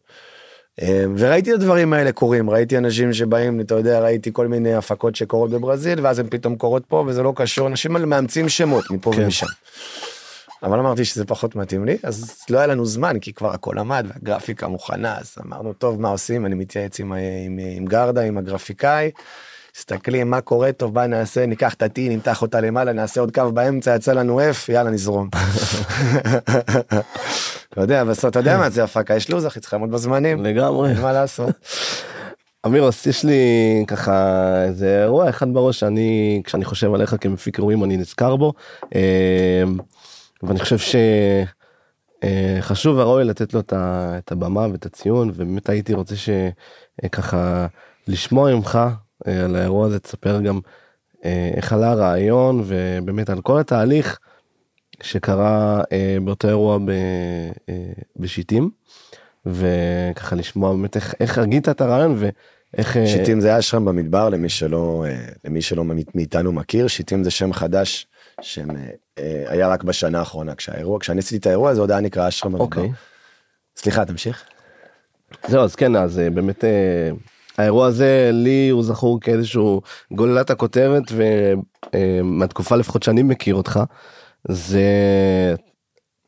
D: אה, וראיתי את הדברים האלה קורים ראיתי אנשים שבאים אתה יודע ראיתי כל מיני הפקות שקורות בברזיל ואז הן פתאום קורות פה וזה לא קשור אנשים מאמצים שמות מפה
A: כן.
D: ומשם. אבל אמרתי שזה פחות מתאים לי אז לא היה לנו זמן כי כבר הכל עמד והגרפיקה מוכנה אז אמרנו טוב מה עושים אני מתייעץ עם, עם, עם גרדה עם הגרפיקאי. מסתכלים מה קורה טוב בוא נעשה ניקח את ה-T נמתח אותה למעלה נעשה עוד קו באמצע יצא לנו F יאללה נזרום. אתה יודע בסוף אתה יודע מה זה הפקה יש לו"ז אחי צריך לעמוד בזמנים
A: לגמרי.
D: מה לעשות.
A: אמירוס, יש לי ככה איזה אירוע אחד בראש שאני, כשאני חושב עליך כמפיק אירועים אני נזכר בו. אה, ואני חושב שחשוב וראוי לתת לו את הבמה ואת הציון ובאמת הייתי רוצה שככה לשמוע ממך אה, על האירוע הזה תספר גם אה, איך עלה הרעיון ובאמת על כל התהליך שקרה אה, באותו אירוע ב- אה, בשיטים. וככה לשמוע באמת איך, איך הגית את הרעיון ואיך אה,
D: שיטים זה אשרם במדבר למי שלא אה, למי שלא מאיתנו מכיר שיטים זה שם חדש שהיה רק בשנה האחרונה כשהאירוע כשאני עשיתי את האירוע הזה עוד היה נקרא אשרם במדבר.
A: אוקיי
D: סליחה תמשיך.
A: זהו אז כן אז אה, באמת אה, האירוע הזה לי הוא זכור כאיזשהו גוללת הכותרת ומהתקופה לפחות שאני מכיר אותך זה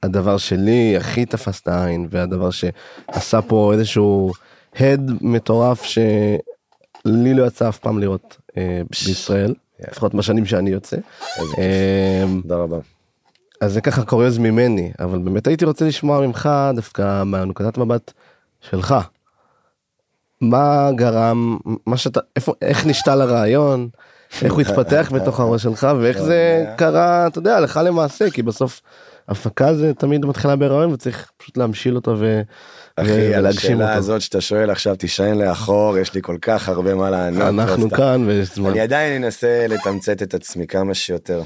A: הדבר שלי הכי תפס את העין והדבר שעשה פה איזשהו הד מטורף שלי לא יצא אף פעם לראות אה, בישראל לפחות בשנים שאני יוצא. אה,
D: תודה רבה.
A: אז זה ככה קוריוז ממני אבל באמת הייתי רוצה לשמוע ממך דווקא מהנקודת מבט שלך. מה גרם מה שאתה איפה איך נשתל הרעיון איך הוא התפתח בתוך הראש שלך ואיך זה קרה אתה יודע הלכה למעשה כי בסוף הפקה זה תמיד מתחילה ברעיון וצריך פשוט להמשיל אותו ו...
D: אחי על השאלה. הזאת שאתה שואל עכשיו תישען לאחור יש לי כל כך הרבה מה לענות.
A: אנחנו. כאן ויש זמן.
D: אני עדיין אנסה לתמצת את עצמי כמה שיותר.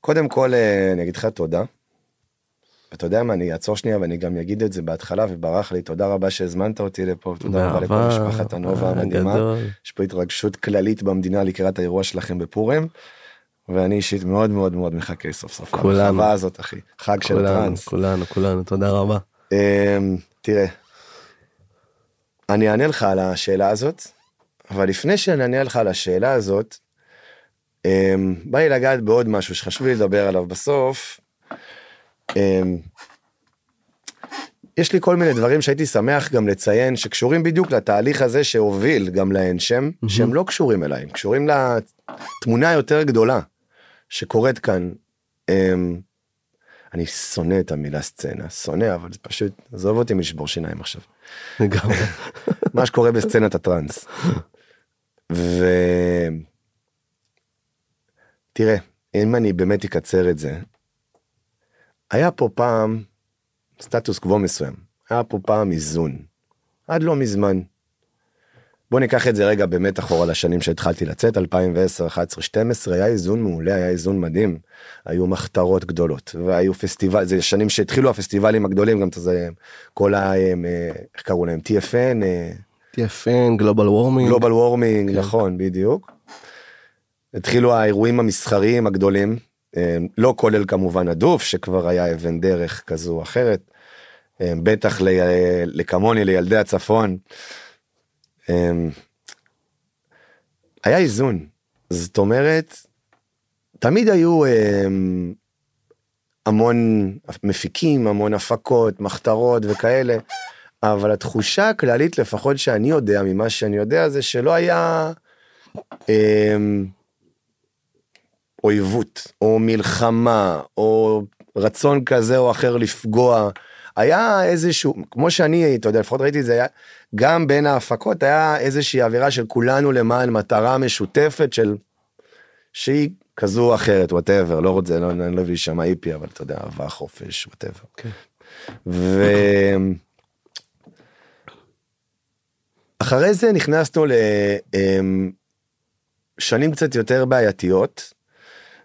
D: קודם כל אה, אני אגיד לך תודה. אתה יודע מה אני אעצור שנייה ואני גם אגיד את זה בהתחלה וברח לי תודה רבה שהזמנת אותי לפה תודה רבה לכל משפחת הנובה המדהימה.
A: הגדול.
D: יש פה התרגשות כללית במדינה לקראת האירוע שלכם בפורים. ואני אישית מאוד מאוד מאוד מחכה סוף סוף
A: כולנו.
D: להרחבה הזאת אחי חג של הטראנס.
A: כולנו כולנו תודה רבה.
D: אמ, תראה, אני אענה לך על השאלה הזאת, אבל לפני שאני אענה לך על השאלה הזאת, אמ, בא לי לגעת בעוד משהו שחשוב לי לדבר עליו בסוף. אמ, יש לי כל מיני דברים שהייתי שמח גם לציין שקשורים בדיוק לתהליך הזה שהוביל גם לאנשם, שהם לא קשורים אליי, הם קשורים לתמונה היותר גדולה שקורית כאן. אמ, אני שונא את המילה סצנה, שונא, אבל זה פשוט, עזוב אותי מלשבור שיניים עכשיו.
A: לגמרי.
D: מה שקורה בסצנת הטראנס. ו... תראה, אם אני באמת אקצר את זה, היה פה פעם סטטוס קוו מסוים, היה פה פעם איזון, עד לא מזמן. בוא ניקח את זה רגע באמת אחורה לשנים שהתחלתי לצאת, 2010, 11, 12, היה איזון מעולה, היה איזון מדהים. היו מחתרות גדולות, והיו פסטיבל, זה שנים שהתחילו הפסטיבלים הגדולים, גם זה, כל ה... אה, איך קראו להם? TFN,
A: TFN, גלובל וורמינג.
D: גלובל וורמינג, נכון, בדיוק. התחילו האירועים המסחריים הגדולים, לא כולל כמובן הדוף, שכבר היה אבן דרך כזו או אחרת. אה, בטח ל- לכמוני, לילדי הצפון. אמ, היה איזון, זאת אומרת, תמיד היו אמ, המון מפיקים, המון הפקות, מחתרות וכאלה, אבל התחושה הכללית, לפחות שאני יודע, ממה שאני יודע, זה שלא היה אמ, אויבות, או מלחמה, או רצון כזה או אחר לפגוע. היה איזשהו, כמו שאני, אתה יודע, לפחות ראיתי את זה, היה, גם בין ההפקות היה איזושהי אווירה של כולנו למען מטרה משותפת של, שהיא כזו או אחרת, whatever, לא רוצה, לא, אני לא אוהב להישמע היפי, אבל אתה יודע, אהבה, חופש, whatever.
A: כן.
D: ו... אחרי זה נכנסנו לשנים קצת יותר בעייתיות.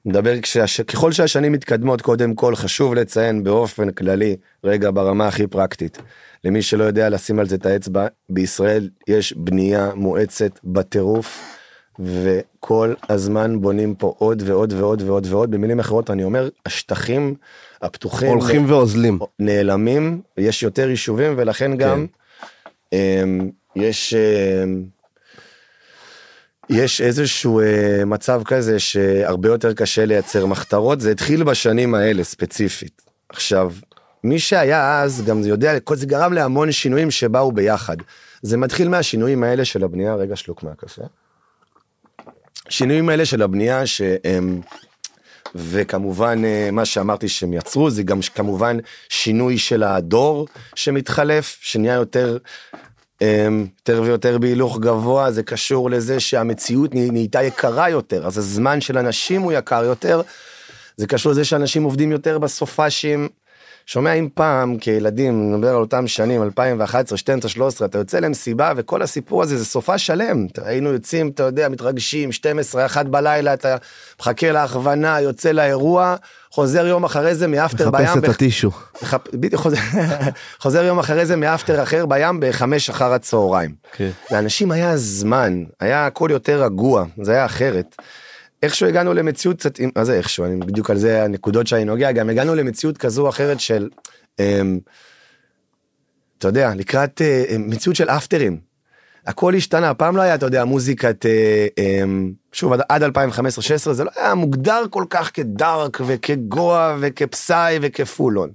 D: נדבר כשהש... ככל שהשנים מתקדמות קודם כל חשוב לציין באופן כללי רגע ברמה הכי פרקטית. למי שלא יודע לשים על זה את האצבע בישראל יש בנייה מואצת בטירוף וכל הזמן בונים פה עוד ועוד ועוד ועוד ועוד. במילים אחרות אני אומר השטחים הפתוחים
A: הולכים ואוזלים.
D: נעלמים יש יותר יישובים ולכן גם אמ, יש אמ, יש איזשהו אה, מצב כזה שהרבה יותר קשה לייצר מחתרות. זה התחיל בשנים האלה ספציפית. עכשיו מי שהיה אז גם יודע זה גרם להמון שינויים שבאו ביחד. זה מתחיל מהשינויים האלה של הבנייה רגע שלוק מהקפה. שינויים האלה של הבנייה שהם וכמובן אה, מה שאמרתי שהם יצרו זה גם כמובן שינוי של הדור שמתחלף שנהיה יותר יותר ויותר בהילוך גבוה זה קשור לזה שהמציאות נה- נהייתה יקרה יותר אז הזמן של אנשים הוא יקר יותר. זה קשור לזה שאנשים עובדים יותר בסופאשים. שומע אם פעם כילדים נדבר על אותם שנים 2011 12 13 אתה יוצא למסיבה וכל הסיפור הזה זה סופה שלם היינו יוצאים אתה יודע מתרגשים 12 1 בלילה אתה מחכה להכוונה יוצא לאירוע חוזר יום אחרי זה מאפטר בים.
A: מחפש את הטישו.
D: חוזר, יום אחרי זה מאפטר אחר בים בחמש אחר הצהריים.
A: כן.
D: לאנשים היה זמן, היה הכל יותר רגוע, זה היה אחרת. איכשהו הגענו למציאות קצת, מה זה איכשהו, אני בדיוק על זה הנקודות שאני נוגע, גם הגענו למציאות כזו או אחרת של, אמ, אתה יודע, לקראת אה, מציאות של אפטרים. הכל השתנה, פעם לא היה, אתה יודע, מוזיקת, אה, אמ, שוב, עד- עד 2015-16 זה לא היה מוגדר כל כך כדארק וכגואה וכפסאי וכפולון.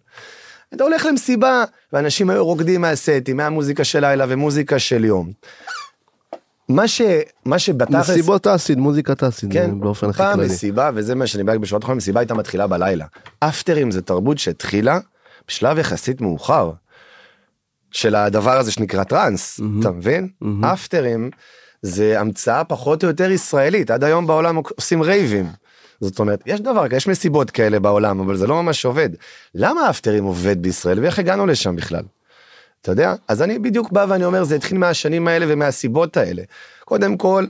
D: אתה הולך למסיבה ואנשים היו רוקדים מהסטים, מהמוזיקה של לילה ומוזיקה של יום. מה ש... מה שבתכלס...
A: מסיבות אסיד, מוזיקת אסיד,
D: כן,
A: באופן הכי
D: פעם
A: כללי.
D: מסיבה, וזה מה שאני בא בשעות האחרונות, מסיבה הייתה מתחילה בלילה. אפטרים זה תרבות שהתחילה בשלב יחסית מאוחר של הדבר הזה שנקרא טראנס, אתה מבין? אפטרים זה המצאה פחות או יותר ישראלית, עד היום בעולם עושים רייבים. זאת אומרת, יש דבר, יש מסיבות כאלה בעולם, אבל זה לא ממש עובד. למה אפטרים עובד בישראל ואיך הגענו לשם בכלל? אתה יודע? אז אני בדיוק בא ואני אומר, זה התחיל מהשנים האלה ומהסיבות האלה. קודם כל,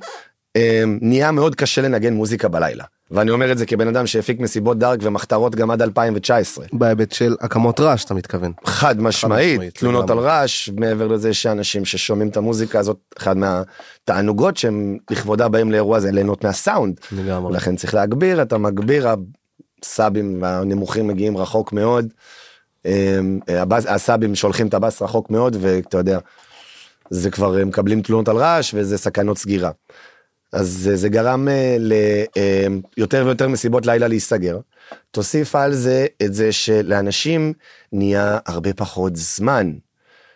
D: נהיה מאוד קשה לנגן מוזיקה בלילה. ואני אומר את זה כבן אדם שהפיק מסיבות דארק ומחתרות גם עד 2019.
A: בהיבט של הקמות רעש אתה מתכוון.
D: חד משמעית,
A: משמעית,
D: תלונות על
A: לגמרי.
D: רעש, מעבר לזה שאנשים ששומעים את המוזיקה הזאת, אחד מהתענוגות שהם לכבודה באים לאירוע זה ליהנות מהסאונד.
A: לגמרי.
D: לכן צריך להגביר, אתה מגביר, הסאבים הנמוכים מגיעים רחוק מאוד, אמ, הסאבים שולחים את הבאס רחוק מאוד, ואתה יודע, זה כבר מקבלים תלונות על רעש וזה סכנות סגירה. אז זה, גרם אה, ליותר ויותר מסיבות לילה להיסגר. תוסיף על זה את זה שלאנשים נהיה הרבה פחות זמן.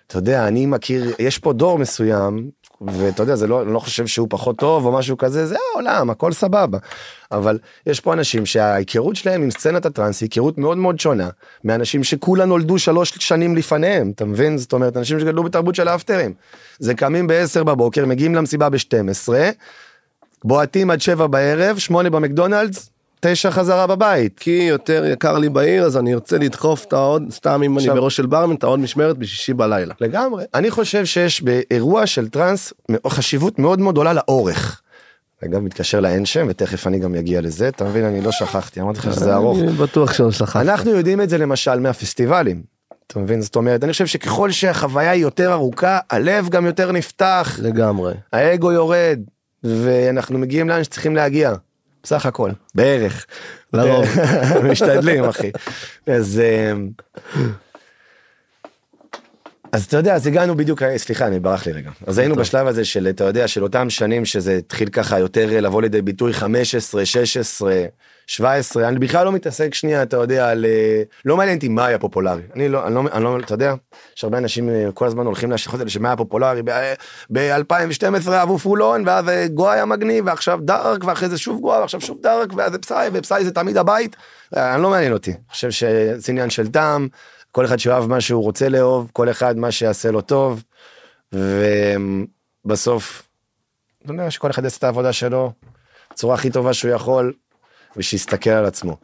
D: אתה יודע, אני מכיר, יש פה דור מסוים, ואתה יודע, זה לא, אני לא חושב שהוא פחות טוב או משהו כזה, זה העולם, הכל סבבה. אבל יש פה אנשים שההיכרות שלהם עם סצנת הטראנס היא היכרות מאוד מאוד שונה מאנשים שכולה נולדו שלוש שנים לפניהם, אתה מבין? זאת אומרת, אנשים שגדלו בתרבות של האפטרים. זה קמים ב-10 בבוקר, מגיעים למסיבה ב-12, בועטים עד 7 בערב, 8 במקדונלדס, 9 תשע חזרה בבית.
A: כי יותר יקר לי בעיר אז אני ארצה לדחוף את העוד סתם אם אני
D: עכשיו-
A: בראש של ברמן את העוד משמרת בשישי בלילה.
D: לגמרי. אני חושב שיש באירוע של טראנס חשיבות מאוד מאוד גדולה לאורך. אגב מתקשר לאין שם ותכף אני גם אגיע לזה אתה מבין אני לא שכחתי אמרתי לך שזה ארוך.
A: אני בטוח שלא שכחת.
D: אנחנו יודעים את זה למשל מהפסטיבלים. אתה מבין זאת אומרת אני חושב שככל שהחוויה היא יותר ארוכה הלב גם יותר נפתח
A: לגמרי.
D: האגו יורד ואנחנו מגיעים לאן שצריכים להגיע. בסך הכל בערך.
A: לרוב.
D: משתדלים אחי. אז אמ, אז אתה יודע אז הגענו בדיוק סליחה אני ברח לי רגע. אז היינו בשלב הזה של אתה יודע של אותם שנים שזה התחיל ככה יותר לבוא לידי ביטוי 15 16 17 אני בכלל לא מתעסק שנייה אתה יודע על אה, לא מעניין אותי מה היה פופולרי. אני לא אני לא אני לא אתה יודע יש הרבה אנשים אה, כל הזמן הולכים להשלכות האלה שמה היה פופולרי. ב-2012 אהבו פולון ואז אה, גואה היה מגניב ועכשיו דארק ואחרי זה שוב גואה ועכשיו שוב דארק ואז פסאי ופסאי זה תמיד הבית. אה, אני לא מעניין אותי. אני חושב שזה עניין של טעם כל אחד שאוהב מה שהוא רוצה לאהוב כל אחד מה שיעשה לו טוב ובסוף. אתה יודע שכל אחד יעשה את העבודה שלו בצורה הכי טובה שהוא יכול ושיסתכל על עצמו.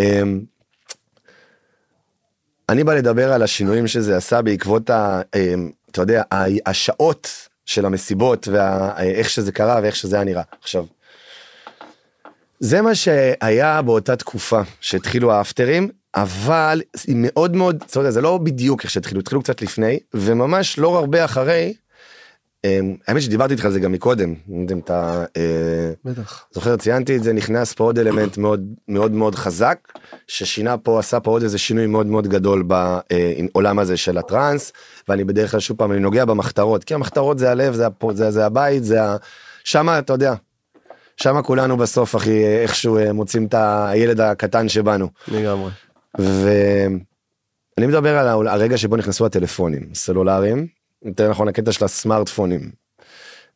D: אמ, אני בא לדבר על השינויים שזה עשה בעקבות ה... אמ, אתה יודע, השעות של המסיבות ואיך שזה קרה ואיך שזה היה נראה. עכשיו, זה מה שהיה באותה תקופה שהתחילו האפטרים, אבל היא מאוד מאוד, אתה יודע, זה לא בדיוק איך שהתחילו, התחילו קצת לפני, וממש לא הרבה אחרי, אמ, האמת שדיברתי איתך על זה גם מקודם, לא אם אתה אה,
A: בטח.
D: זוכר ציינתי את זה נכנס פה עוד אלמנט מאוד מאוד מאוד חזק ששינה פה עשה פה עוד איזה שינוי מאוד מאוד גדול בעולם הזה של הטראנס ואני בדרך כלל שוב פעם אני נוגע במחתרות כי המחתרות זה הלב זה, הפו- זה, זה הבית זה ה... שמה אתה יודע. שמה כולנו בסוף אחי איכשהו אה, מוצאים את הילד הקטן שבנו.
A: לגמרי.
D: ואני מדבר על הרגע שבו נכנסו הטלפונים הסלולריים יותר נכון הקטע של הסמארטפונים.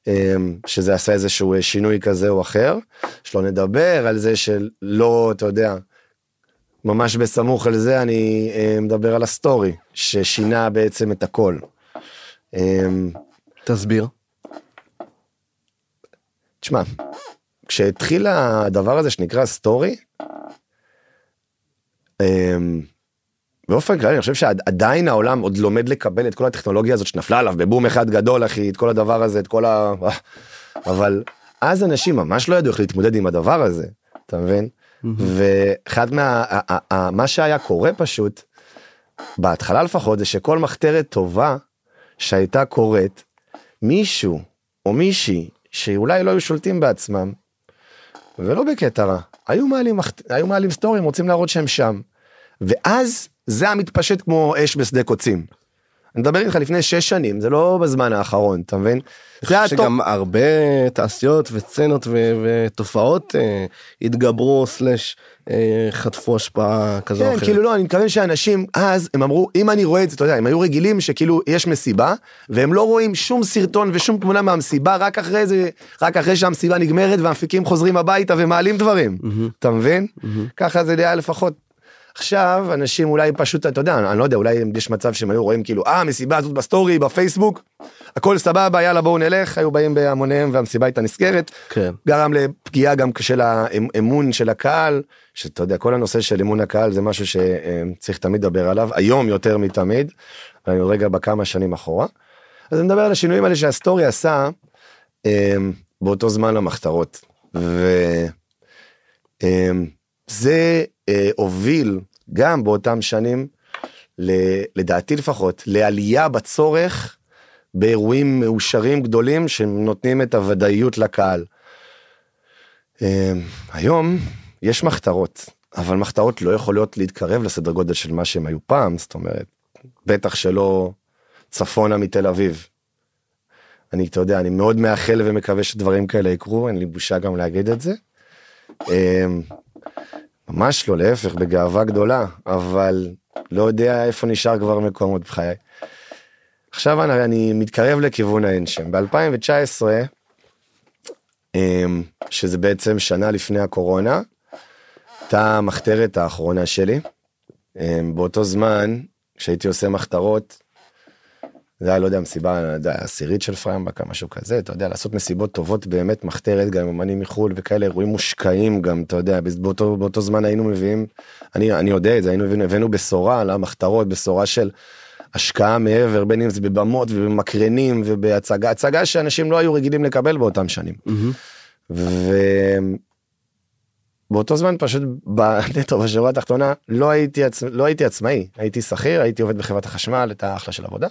D: אמ, שזה עשה איזשהו אה, שינוי כזה או אחר שלא נדבר על זה שלא אתה יודע ממש בסמוך על זה אני אה, מדבר על הסטורי ששינה בעצם את הכל. אמ,
A: תסביר.
D: תשמע כשהתחיל הדבר הזה שנקרא סטורי. אמ, באופן כללי אני חושב שעדיין העולם עוד לומד לקבל את כל הטכנולוגיה הזאת שנפלה עליו בבום אחד גדול אחי את כל הדבר הזה את כל ה... אבל אז אנשים ממש לא ידעו איך להתמודד עם הדבר הזה אתה מבין? ואחד מה מה שהיה קורה פשוט בהתחלה לפחות זה שכל מחתרת טובה שהייתה קורית מישהו או מישהי שאולי לא היו שולטים בעצמם ולא בקטע רע היו מעלים היו מעלים סטורים רוצים להראות שהם שם ואז זה היה מתפשט כמו אש בשדה קוצים. אני מדבר איתך לפני שש שנים זה לא בזמן האחרון אתה מבין? זה היה טוב.
A: שגם הרבה תעשיות וסצנות ו- ותופעות אה, התגברו סלאש חטפו השפעה כזו או
D: כן,
A: אחרת.
D: כאילו לא, אני מתכוון שאנשים אז הם אמרו אם אני רואה את זה, אתה יודע, הם היו רגילים שכאילו יש מסיבה והם לא רואים שום סרטון ושום תמונה מהמסיבה רק אחרי זה, רק אחרי שהמסיבה נגמרת והמפיקים חוזרים הביתה ומעלים דברים, אתה מבין? ככה זה היה לפחות. עכשיו אנשים אולי פשוט אתה יודע אני לא יודע אולי יש מצב שהם היו רואים כאילו אה המסיבה הזאת בסטורי בפייסבוק הכל סבבה יאללה בואו נלך היו באים בהמוניהם והמסיבה הייתה נסגרת
A: כן.
D: גרם לפגיעה גם של האמון של הקהל שאתה יודע כל הנושא של אמון הקהל זה משהו שצריך תמיד לדבר עליו היום יותר מתמיד. אני עוד רגע בכמה שנים אחורה. אז אני מדבר על השינויים האלה שהסטורי עשה אמ, באותו זמן למחתרות. וזה אה, הוביל גם באותם שנים ל- לדעתי לפחות לעלייה בצורך באירועים מאושרים גדולים שנותנים את הוודאיות לקהל. אה, היום יש מחתרות אבל מחתרות לא יכולות להתקרב לסדר גודל של מה שהם היו פעם זאת אומרת בטח שלא צפונה מתל אביב. אני אתה יודע אני מאוד מאחל ומקווה שדברים כאלה יקרו אין לי בושה גם להגיד את זה. אה, ממש לא להפך בגאווה גדולה אבל לא יודע איפה נשאר כבר מקומות בחיי. עכשיו אני, אני מתקרב לכיוון האין שם ב2019 אמ, שזה בעצם שנה לפני הקורונה. הייתה המחתרת האחרונה שלי. אמ, באותו זמן כשהייתי עושה מחתרות. זה היה, לא יודע, מסיבה, לא עשירית של פריימבקה, משהו כזה, אתה יודע, לעשות מסיבות טובות באמת, מחתרת, גם עם אמנים מחו"ל וכאלה, אירועים מושקעים גם, אתה יודע, באותו, באותו זמן היינו מביאים, אני, אני יודע את זה, היינו מביאים, הבאנו בשורה למחתרות, בשורה של השקעה מעבר, בין אם זה בבמות ובמקרנים ובהצגה, הצגה שאנשים לא היו רגילים לקבל באותם שנים. ובאותו זמן פשוט נטו בשורה התחתונה לא הייתי עצ... לא הייתי עצמאי הייתי שכיר הייתי עובד בחברת החשמל את האחלה של עבודה.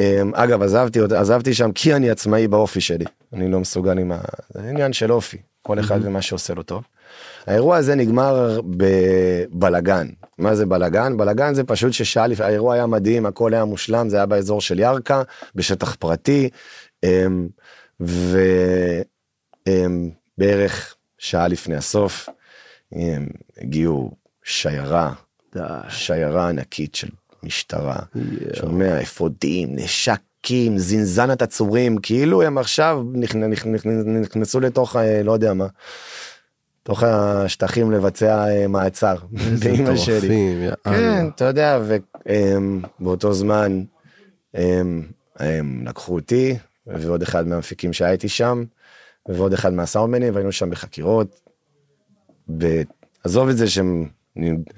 D: אמ, אגב עזבתי עזבתי שם כי אני עצמאי באופי שלי אני לא מסוגל עם ה... זה עניין של אופי כל אחד ומה שעושה לו טוב. האירוע הזה נגמר בבלגן מה זה בלגן בלגן זה פשוט ששעה לפני האירוע היה מדהים הכל היה מושלם זה היה באזור של ירכא בשטח פרטי. אמ, ובערך שעה לפני הסוף הם הגיעו שיירה שיירה ענקית של משטרה שומע אפודים נשקים זינזנת עצורים כאילו הם עכשיו נכנסו לתוך לא יודע מה. תוך השטחים לבצע אה, מעצר. באמא שלי. כן, אתה יודע, ובאותו זמן הם לקחו אותי ועוד אחד מהמפיקים שהייתי שם ועוד אחד מהסאונדמנים והיינו שם בחקירות. עזוב את זה שהם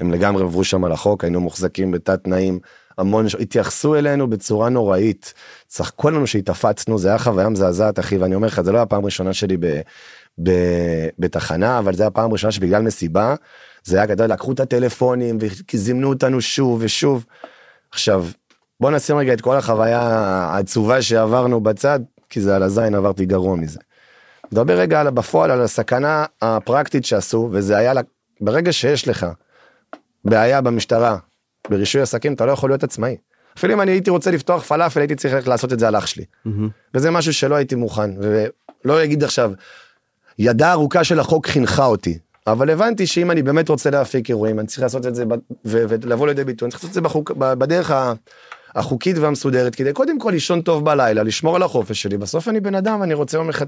D: הם לגמרי עברו שם על החוק היינו מוחזקים בתת תנאים המון התייחסו אלינו בצורה נוראית צחקו לנו שהתאפצנו זה היה חוויה מזעזעת אחי ואני אומר לך זה לא הפעם הראשונה שלי ב, ב, בתחנה אבל זה הפעם הראשונה שבגלל מסיבה זה היה גדול לקחו את הטלפונים וזימנו אותנו שוב ושוב. עכשיו בוא נשים רגע את כל החוויה העצובה שעברנו בצד כי זה על הזין עברתי גרוע מזה. נדבר רגע על בפועל על הסכנה הפרקטית שעשו וזה היה ברגע שיש לך בעיה במשטרה ברישוי עסקים אתה לא יכול להיות עצמאי. אפילו אם אני הייתי רוצה לפתוח פלאפל הייתי צריך לעשות את זה על אח שלי. Mm-hmm. וזה משהו שלא הייתי מוכן ולא אגיד עכשיו ידה ארוכה של החוק חינכה אותי אבל הבנתי שאם אני באמת רוצה להפיק אירועים אני צריך לעשות את זה ולבוא לידי ביטוי אני צריך לעשות את זה בחוק, בדרך החוקית והמסודרת כדי קודם כל לישון טוב בלילה לשמור על החופש שלי בסוף אני בן אדם אני רוצה יום אחד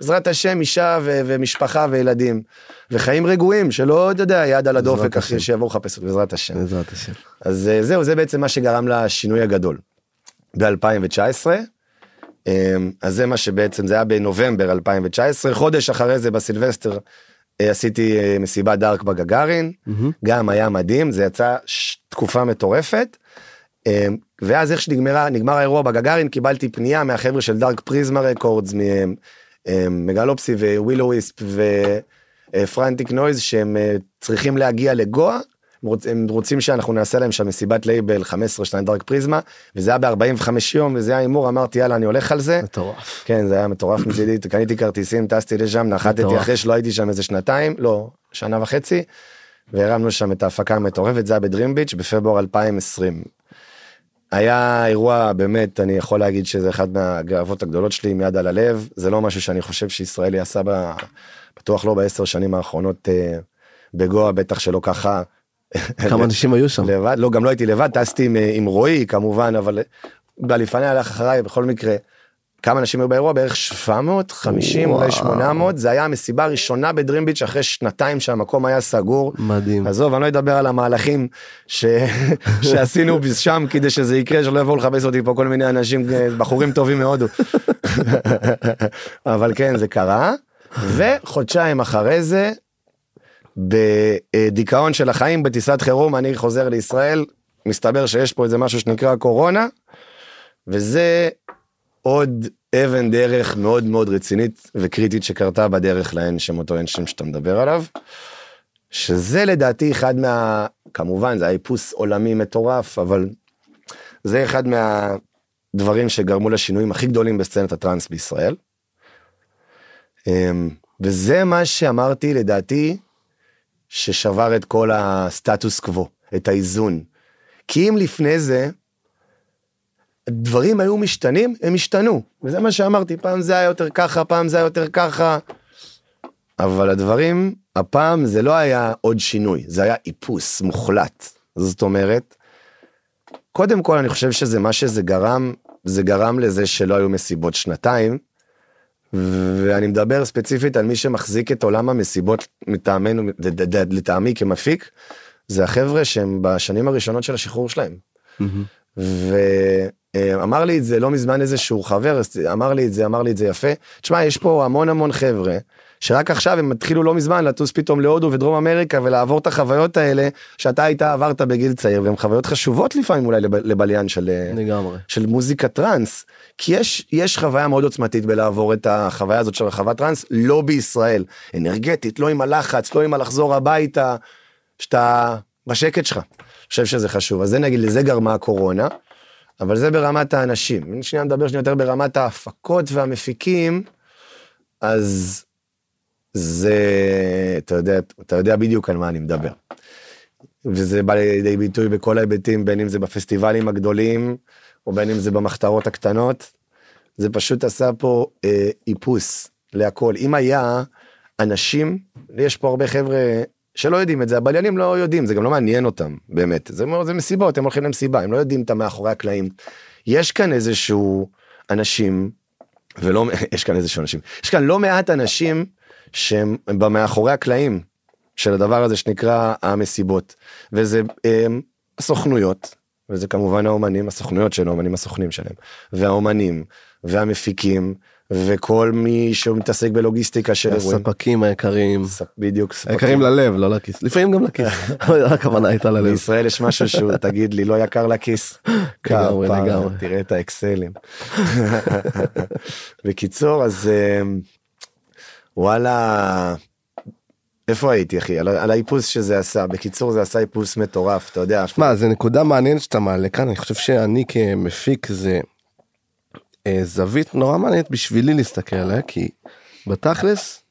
D: בעזרת השם אישה ו- ומשפחה וילדים וחיים רגועים שלא אתה יודע יד על הדופק אחרי שיבואו לחפש אותי בעזרת השם.
A: בעזרת השם.
D: אז אה, זהו זה בעצם מה שגרם לשינוי הגדול. ב-2019 אמ, אז זה מה שבעצם זה היה בנובמבר 2019 חודש אחרי זה בסילבסטר אה, עשיתי אה, מסיבת dark בגגארין mm-hmm. גם היה מדהים זה יצא תקופה מטורפת. אמ, ואז איך שנגמרה נגמר האירוע בגגארין קיבלתי פנייה מהחבר'ה של דארק פריזמה רקורדס מגלופסי ווילו וויספ ופרנטיק נויז שהם אה, צריכים להגיע לגואה. הם רוצים שאנחנו נעשה להם שם מסיבת לייבל 15 שנים Dark Prisma וזה היה ב-45 יום וזה היה הימור אמרתי יאללה אני הולך על זה.
A: מטורף.
D: כן זה היה מטורף מצידי קניתי כרטיסים טסתי לשם נחתתי אחרי שלא הייתי שם איזה שנתיים לא שנה וחצי. והרמנו שם את ההפקה המטורפת זה היה בדרים ביץ' בפברואר 2020 היה אירוע באמת אני יכול להגיד שזה אחד מהגאוות הגדולות שלי עם יד על הלב. זה לא משהו שאני חושב שישראלי עשה בטוח לא בעשר שנים האחרונות אה, בגואה בטח שלא ככה.
A: כמה אנשים היו שם?
D: לבד? לא גם לא הייתי לבד טסתי עם, עם רועי כמובן אבל בלפני הלך אחריי בכל מקרה כמה אנשים היו באירוע? בערך 750 אולי 800 זה היה המסיבה הראשונה בדרים ביץ' אחרי שנתיים שהמקום היה סגור.
A: מדהים.
D: עזוב אני לא אדבר על המהלכים ש... שעשינו שם כדי שזה יקרה שלא יבואו לחפש אותי פה כל מיני אנשים בחורים טובים מהודו. אבל כן זה קרה. וחודשיים אחרי זה בדיכאון של החיים בטיסת חירום אני חוזר לישראל. מסתבר שיש פה איזה משהו שנקרא קורונה וזה עוד אבן דרך מאוד מאוד רצינית וקריטית שקרתה בדרך לאין שם אותו אין שם שאתה מדבר עליו. שזה לדעתי אחד מה... כמובן זה היה איפוס עולמי מטורף אבל זה אחד מהדברים שגרמו לשינויים הכי גדולים בסצנת הטראנס בישראל. אמ, וזה מה שאמרתי לדעתי ששבר את כל הסטטוס קוו את האיזון. כי אם לפני זה דברים היו משתנים, הם השתנו. וזה מה שאמרתי, פעם זה היה יותר ככה, פעם זה היה יותר ככה. אבל הדברים, הפעם זה לא היה עוד שינוי, זה היה איפוס מוחלט. זאת אומרת, קודם כל אני חושב שזה מה שזה גרם, זה גרם לזה שלא היו מסיבות שנתיים. ואני מדבר ספציפית על מי שמחזיק את עולם המסיבות מטעמנו, לטעמי כמפיק, זה החבר'ה שהם בשנים הראשונות של השחרור שלהם. Mm-hmm. אה, אמר לי את זה לא מזמן איזשהו חבר, אמר לי את זה, אמר לי את זה יפה. תשמע, יש פה המון המון חבר'ה, שרק עכשיו הם התחילו לא מזמן לטוס פתאום להודו ודרום אמריקה ולעבור את החוויות האלה שאתה היית עברת בגיל צעיר, והן חוויות חשובות לפעמים אולי לב- לבליין של, אה,
A: לגמרי.
D: של מוזיקה טראנס, כי יש, יש חוויה מאוד עוצמתית בלעבור את החוויה הזאת של רחבת טראנס, לא בישראל, אנרגטית, לא עם הלחץ, לא עם הלחזור הביתה, שאתה בשקט שלך. אני חושב שזה חשוב, אז זה נגיד, לזה גרמה הקורונה, אבל זה ברמת האנשים. אם שנייה נדבר שנייה יותר ברמת ההפקות והמפיקים, אז זה, אתה יודע, אתה יודע בדיוק על מה אני מדבר. וזה בא לידי ביטוי בכל ההיבטים, בין אם זה בפסטיבלים הגדולים, או בין אם זה במחתרות הקטנות. זה פשוט עשה פה אה, איפוס להכל. אם היה אנשים, יש פה הרבה חבר'ה שלא יודעים את זה, הבליינים לא יודעים, זה גם לא מעניין אותם, באמת. זה, זה מסיבות, הם הולכים למסיבה, הם לא יודעים את המאחורי הקלעים. יש כאן איזשהו אנשים, ולא, יש כאן איזשהו אנשים, יש כאן לא מעט אנשים שהם במאחורי הקלעים של הדבר הזה שנקרא המסיבות, וזה הם, הסוכנויות, וזה כמובן האומנים, הסוכנויות של האומנים, הסוכנים שלהם, והאומנים, והמפיקים, וכל מי שמתעסק בלוגיסטיקה של אירועים.
A: הספקים היקרים.
D: בדיוק, ספקים.
A: היקרים ללב, לא לכיס. לפעמים גם לכיס. הכוונה הייתה ללב.
D: בישראל יש משהו שהוא, תגיד לי, לא יקר לכיס.
A: לגמרי, לגמרי.
D: תראה את האקסלים. בקיצור, אז אמ, וואלה, איפה הייתי אחי? על, האיפוס שזה עשה. בקיצור, זה עשה איפוס מטורף, אתה יודע.
A: מה זה נקודה מעניינת שאתה מעלה כאן אני חושב שאני כמפיק זה זווית נורא מעניינת בשבילי להסתכל עליה כי בתכלס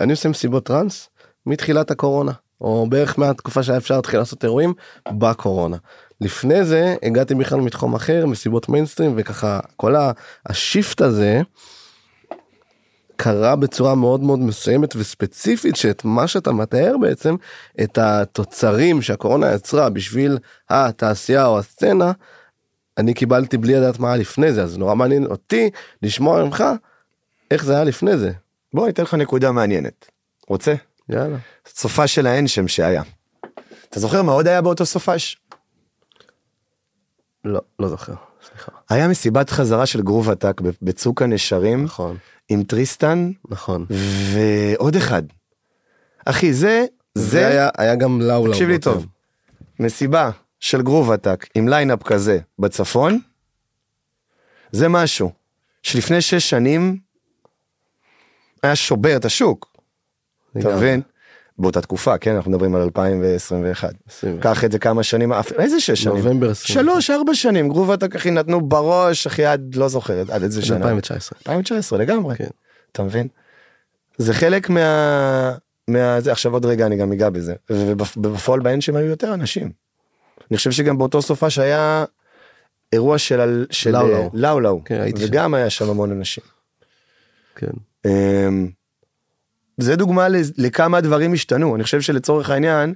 A: אני עושה מסיבות טראנס מתחילת הקורונה או בערך מהתקופה שהיה אפשר להתחיל לעשות אירועים בקורונה. לפני זה הגעתי בכלל מתחום אחר מסיבות מיינסטרים וככה כל השיפט הזה קרה בצורה מאוד מאוד מסוימת וספציפית שאת מה שאתה מתאר בעצם את התוצרים שהקורונה יצרה בשביל התעשייה או הסצנה אני קיבלתי בלי לדעת מה היה לפני זה אז נורא מעניין אותי לשמוע ממך איך זה היה לפני זה.
D: בוא, אני אתן לך נקודה מעניינת. רוצה?
A: יאללה.
D: סופה של האנשם שהיה. אתה זוכר מה עוד היה באותו סופש?
A: לא לא זוכר סליחה.
D: היה מסיבת חזרה של Groove Attack בצוק הנשרים
A: נכון
D: עם טריסטן
A: נכון.
D: ועוד אחד. אחי זה
A: זה היה היה גם לאו לאו.
D: תקשיב לי טוב. מסיבה של Groove Attack עם lineup כזה בצפון. זה משהו שלפני שש שנים היה שובר את השוק. אתה. מבין? באותה תקופה כן אנחנו מדברים על 2021.
A: 21.
D: קח את זה כמה שנים איזה שש שנים?
A: נובמבר 20.
D: שלוש ארבע שנים גרוב עתק אחי נתנו בראש אחי עד לא זוכר עד איזה שנה.
A: 2019.
D: 2019 לגמרי.
A: כן.
D: אתה מבין? זה חלק מה... מה... זה עכשיו עוד רגע אני גם אגע בזה. ובפועל בהן שהם היו יותר אנשים. אני חושב שגם באותו סופה שהיה אירוע של,
A: לאו
D: אה,
A: לאו.
D: לאו לאו.
A: כן, הייתי שם.
D: וגם היה שם המון אנשים.
A: כן.
D: אמ, זה דוגמה לכמה דברים השתנו אני חושב שלצורך העניין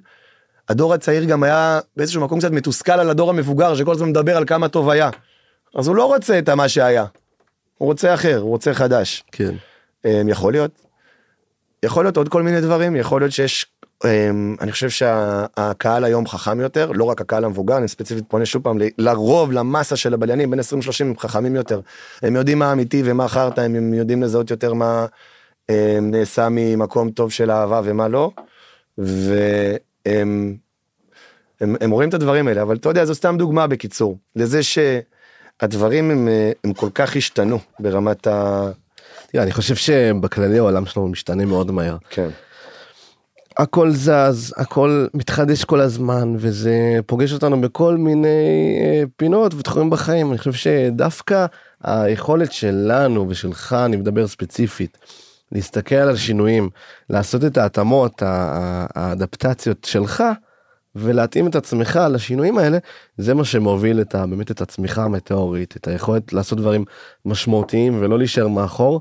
D: הדור הצעיר גם היה באיזשהו מקום קצת מתוסכל על הדור המבוגר שכל הזמן מדבר על כמה טוב היה. אז הוא לא רוצה את מה שהיה. הוא רוצה אחר הוא רוצה חדש.
A: כן.
D: אמ, יכול להיות. יכול להיות עוד כל מיני דברים יכול להיות שיש אני חושב שהקהל היום חכם יותר לא רק הקהל המבוגר אני ספציפית פונה שוב פעם לרוב למסה של הבליינים בין 20 30 הם חכמים יותר הם יודעים מה אמיתי ומה חרטא הם, יודעים לזהות יותר מה אמ, נעשה ממקום טוב של אהבה ומה לא. והם הם, הם רואים את הדברים האלה אבל אתה יודע זו סתם דוגמה בקיצור לזה שהדברים הם, הם כל כך השתנו ברמת ה...
A: תראה, אני חושב שבכללי העולם שלנו משתנה מאוד מהר.
D: כן.
A: הכל זז, הכל מתחדש כל הזמן, וזה פוגש אותנו בכל מיני אה, פינות ותחומים בחיים. אני חושב שדווקא היכולת שלנו ושלך, אני מדבר ספציפית, להסתכל על השינויים, לעשות את ההתאמות, האדפטציות שלך, ולהתאים את עצמך לשינויים האלה, זה מה שמוביל את ה, באמת את הצמיחה המטאורית, את היכולת לעשות דברים משמעותיים ולא להישאר מאחור.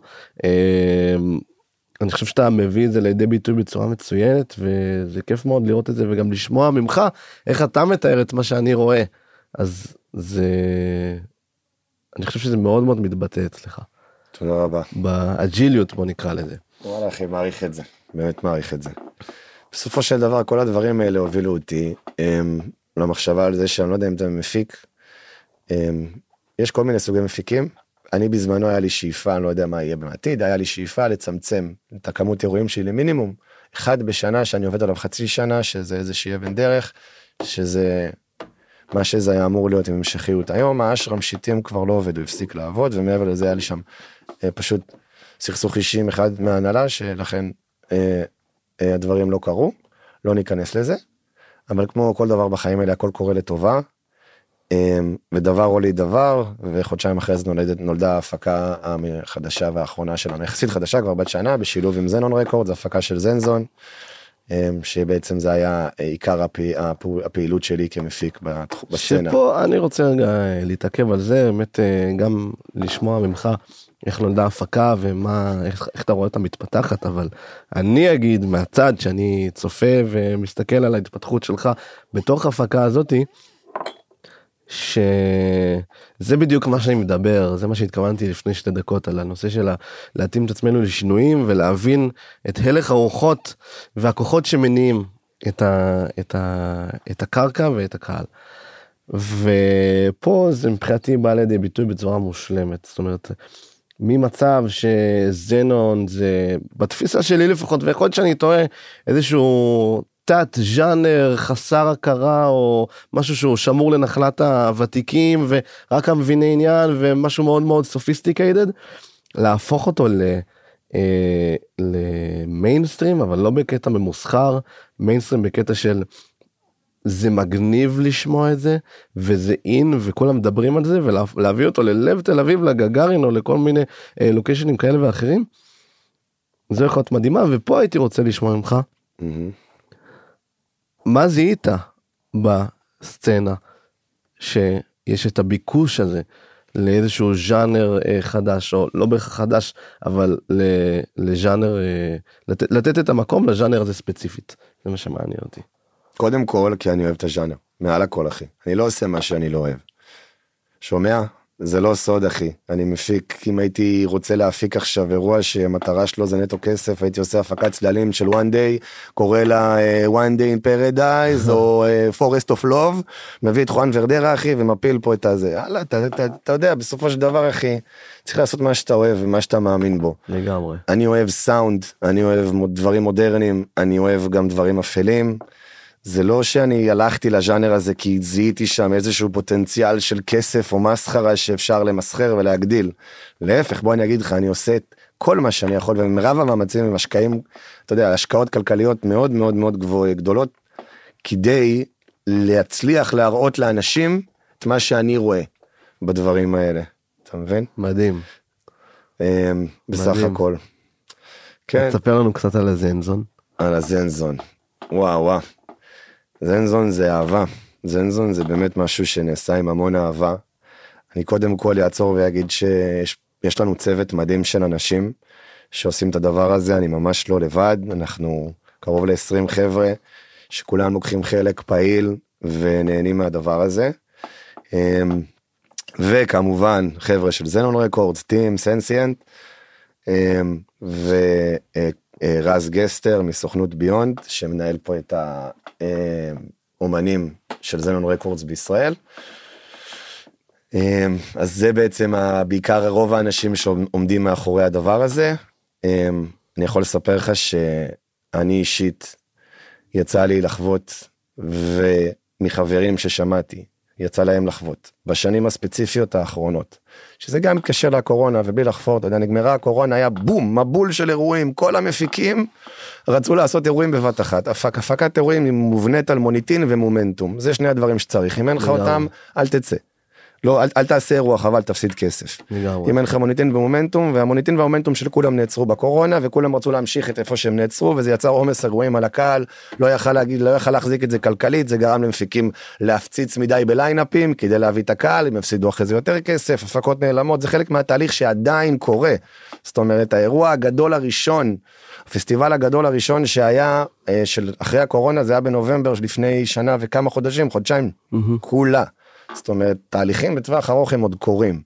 A: אני חושב שאתה מביא את זה לידי ביטוי בצורה מצוינת וזה כיף מאוד לראות את זה וגם לשמוע ממך איך אתה מתאר את מה שאני רואה אז זה אני חושב שזה מאוד מאוד מתבטא אצלך
D: תודה רבה.
A: באג'יליות בוא נקרא לזה.
D: וואלה אחי מעריך את זה באמת מעריך את זה. בסופו של דבר כל הדברים האלה הובילו אותי הם, למחשבה על זה שאני לא יודע אם אתה מפיק. הם, יש כל מיני סוגי מפיקים. אני בזמנו היה לי שאיפה, אני לא יודע מה יהיה בעתיד, היה לי שאיפה לצמצם את הכמות אירועים שלי למינימום. אחד בשנה שאני עובד עליו חצי שנה, שזה איזושהי אבן דרך, שזה מה שזה היה אמור להיות עם המשכיות. היום האשרם שיטים כבר לא עובד, הוא הפסיק לעבוד, ומעבר לזה היה לי שם אה, פשוט סכסוך אישי עם אחד מההנהלה, שלכן אה, אה, הדברים לא קרו, לא ניכנס לזה. אבל כמו כל דבר בחיים האלה, הכל קורה לטובה. אה, ודבר הוליד דבר, וחודשיים אחרי זה נולד, נולדה ההפקה החדשה והאחרונה שלנו, יחסית חדשה, כבר בת שנה, בשילוב עם זנון רקורד, זו הפקה של זנזון. אה, שבעצם זה היה עיקר הפו, הפעילות שלי כמפיק בסצנה.
A: שפה אני רוצה רגע אה, להתעכב על זה, באמת אה, גם לשמוע ממך איך נולדה ההפקה ומה, איך, איך אתה רואה אותה מתפתחת, אבל אני אגיד מהצד שאני צופה ומסתכל על ההתפתחות שלך בתוך ההפקה הזאתי, שזה בדיוק מה שאני מדבר, זה מה שהתכוונתי לפני שתי דקות על הנושא של להתאים את עצמנו לשינויים ולהבין את הלך הרוחות והכוחות שמניעים את, ה, את, ה, את הקרקע ואת הקהל. ופה זה מבחינתי בא לידי ביטוי בצורה מושלמת, זאת אומרת, ממצב ש Zenon זה בתפיסה שלי לפחות ויכול להיות שאני טועה איזשהו תת ז'אנר חסר הכרה או משהו שהוא שמור לנחלת הוותיקים ורק המביני עניין ומשהו מאוד מאוד sophisticated להפוך אותו ל... אה, למיינסטרים אבל לא בקטע ממוסחר מיינסטרים בקטע של זה מגניב לשמוע את זה וזה אין וכולם מדברים על זה ולהביא אותו ללב תל אביב לגגארין או לכל מיני אה, לוקיישנים כאלה ואחרים. זו יכולת מדהימה ופה הייתי רוצה לשמוע ממך
D: מהמם.
A: מה זיהית בסצנה שיש את הביקוש הזה לאיזשהו ז'אנר אה, חדש או לא בהכרח חדש אבל לז'אנר אה, לתת, לתת את המקום לז'אנר הזה ספציפית זה מה שמעניין אותי.
D: קודם כל כי אני אוהב את הז'אנר מעל הכל אחי אני לא עושה מה שאני לא אוהב. שומע זה לא סוד אחי אני מפיק אם הייתי רוצה להפיק עכשיו אירוע שהמטרה שלו זה נטו כסף הייתי עושה הפקת צללים של one day קורא לה אה, one day in paradise או אה, forest of love מביא את חואן ורדרה אחי ומפיל פה את הזה יאללה אתה, אתה, אתה יודע בסופו של דבר אחי צריך לעשות מה שאתה אוהב ומה שאתה מאמין בו.
A: לגמרי.
D: אני אוהב סאונד, אני אוהב דברים מודרניים, אני אוהב גם דברים אפלים. זה לא שאני הלכתי לז'אנר הזה כי זיהיתי שם איזשהו פוטנציאל של כסף או מסחרה שאפשר למסחר ולהגדיל. להפך, בוא אני אגיד לך, אני עושה את כל מה שאני יכול, ומרב המאמצים הם השקעים, אתה יודע, השקעות כלכליות מאוד מאוד מאוד גבוה, גדולות, כדי להצליח להראות לאנשים את מה שאני רואה בדברים האלה. אתה מבין?
A: מדהים.
D: אמ, בסך
A: מדהים.
D: הכל. כן.
A: תספר לנו קצת על הזנזון.
D: על הזנזון. וואו וואו. זנזון זה אהבה. זנזון זה באמת משהו שנעשה עם המון אהבה. אני קודם כל אעצור ואגיד שיש יש לנו צוות מדהים של אנשים שעושים את הדבר הזה, אני ממש לא לבד, אנחנו קרוב ל-20 חבר'ה שכולם לוקחים חלק פעיל ונהנים מהדבר הזה. אמ, וכמובן חבר'ה של זנון רקורדס, טים, סנסיאנט, אמ, ורז גסטר מסוכנות ביונד שמנהל פה את האומנים של זנון רקורדס בישראל. אמ, אז זה בעצם בעיקר רוב האנשים שעומדים מאחורי הדבר הזה. אמ, אני יכול לספר לך שאני אישית יצא לי לחוות ומחברים ששמעתי יצא להם לחוות. בשנים הספציפיות האחרונות. שזה גם קשה לקורונה ובלי לחפור אתה יודע נגמרה הקורונה היה בום מבול של אירועים. כל המפיקים רצו לעשות אירועים בבת אחת. הפק, הפקת אירועים מובנית על מוניטין ומומנטום. זה שני הדברים שצריך. אם אין לך. אותם אל תצא. לא אל, אל תעשה אירוע חבל תפסיד כסף.
A: לגמרי.
D: אם אין לך מוניטין ומומנטום והמוניטין והמומנטום של כולם נעצרו בקורונה וכולם רצו להמשיך את איפה שהם נעצרו וזה יצר עומס אירועים על הקהל לא יכל להגיד לא יכל להחזיק את זה כלכלית זה גרם למפיקים להפציץ מדי בליינאפים כדי להביא את הקהל הם יפסידו אחרי זה יותר כסף הפקות נעלמות זה חלק מהתהליך שעדיין קורה. זאת אומרת האירוע הגדול הראשון הפסטיבל הגדול הראשון שהיה אה, של אחרי הקורונה זה היה בנובמבר לפני שנה וכמה חודשים חודשיים כולה. זאת אומרת תהליכים בטווח ארוך הם עוד קורים.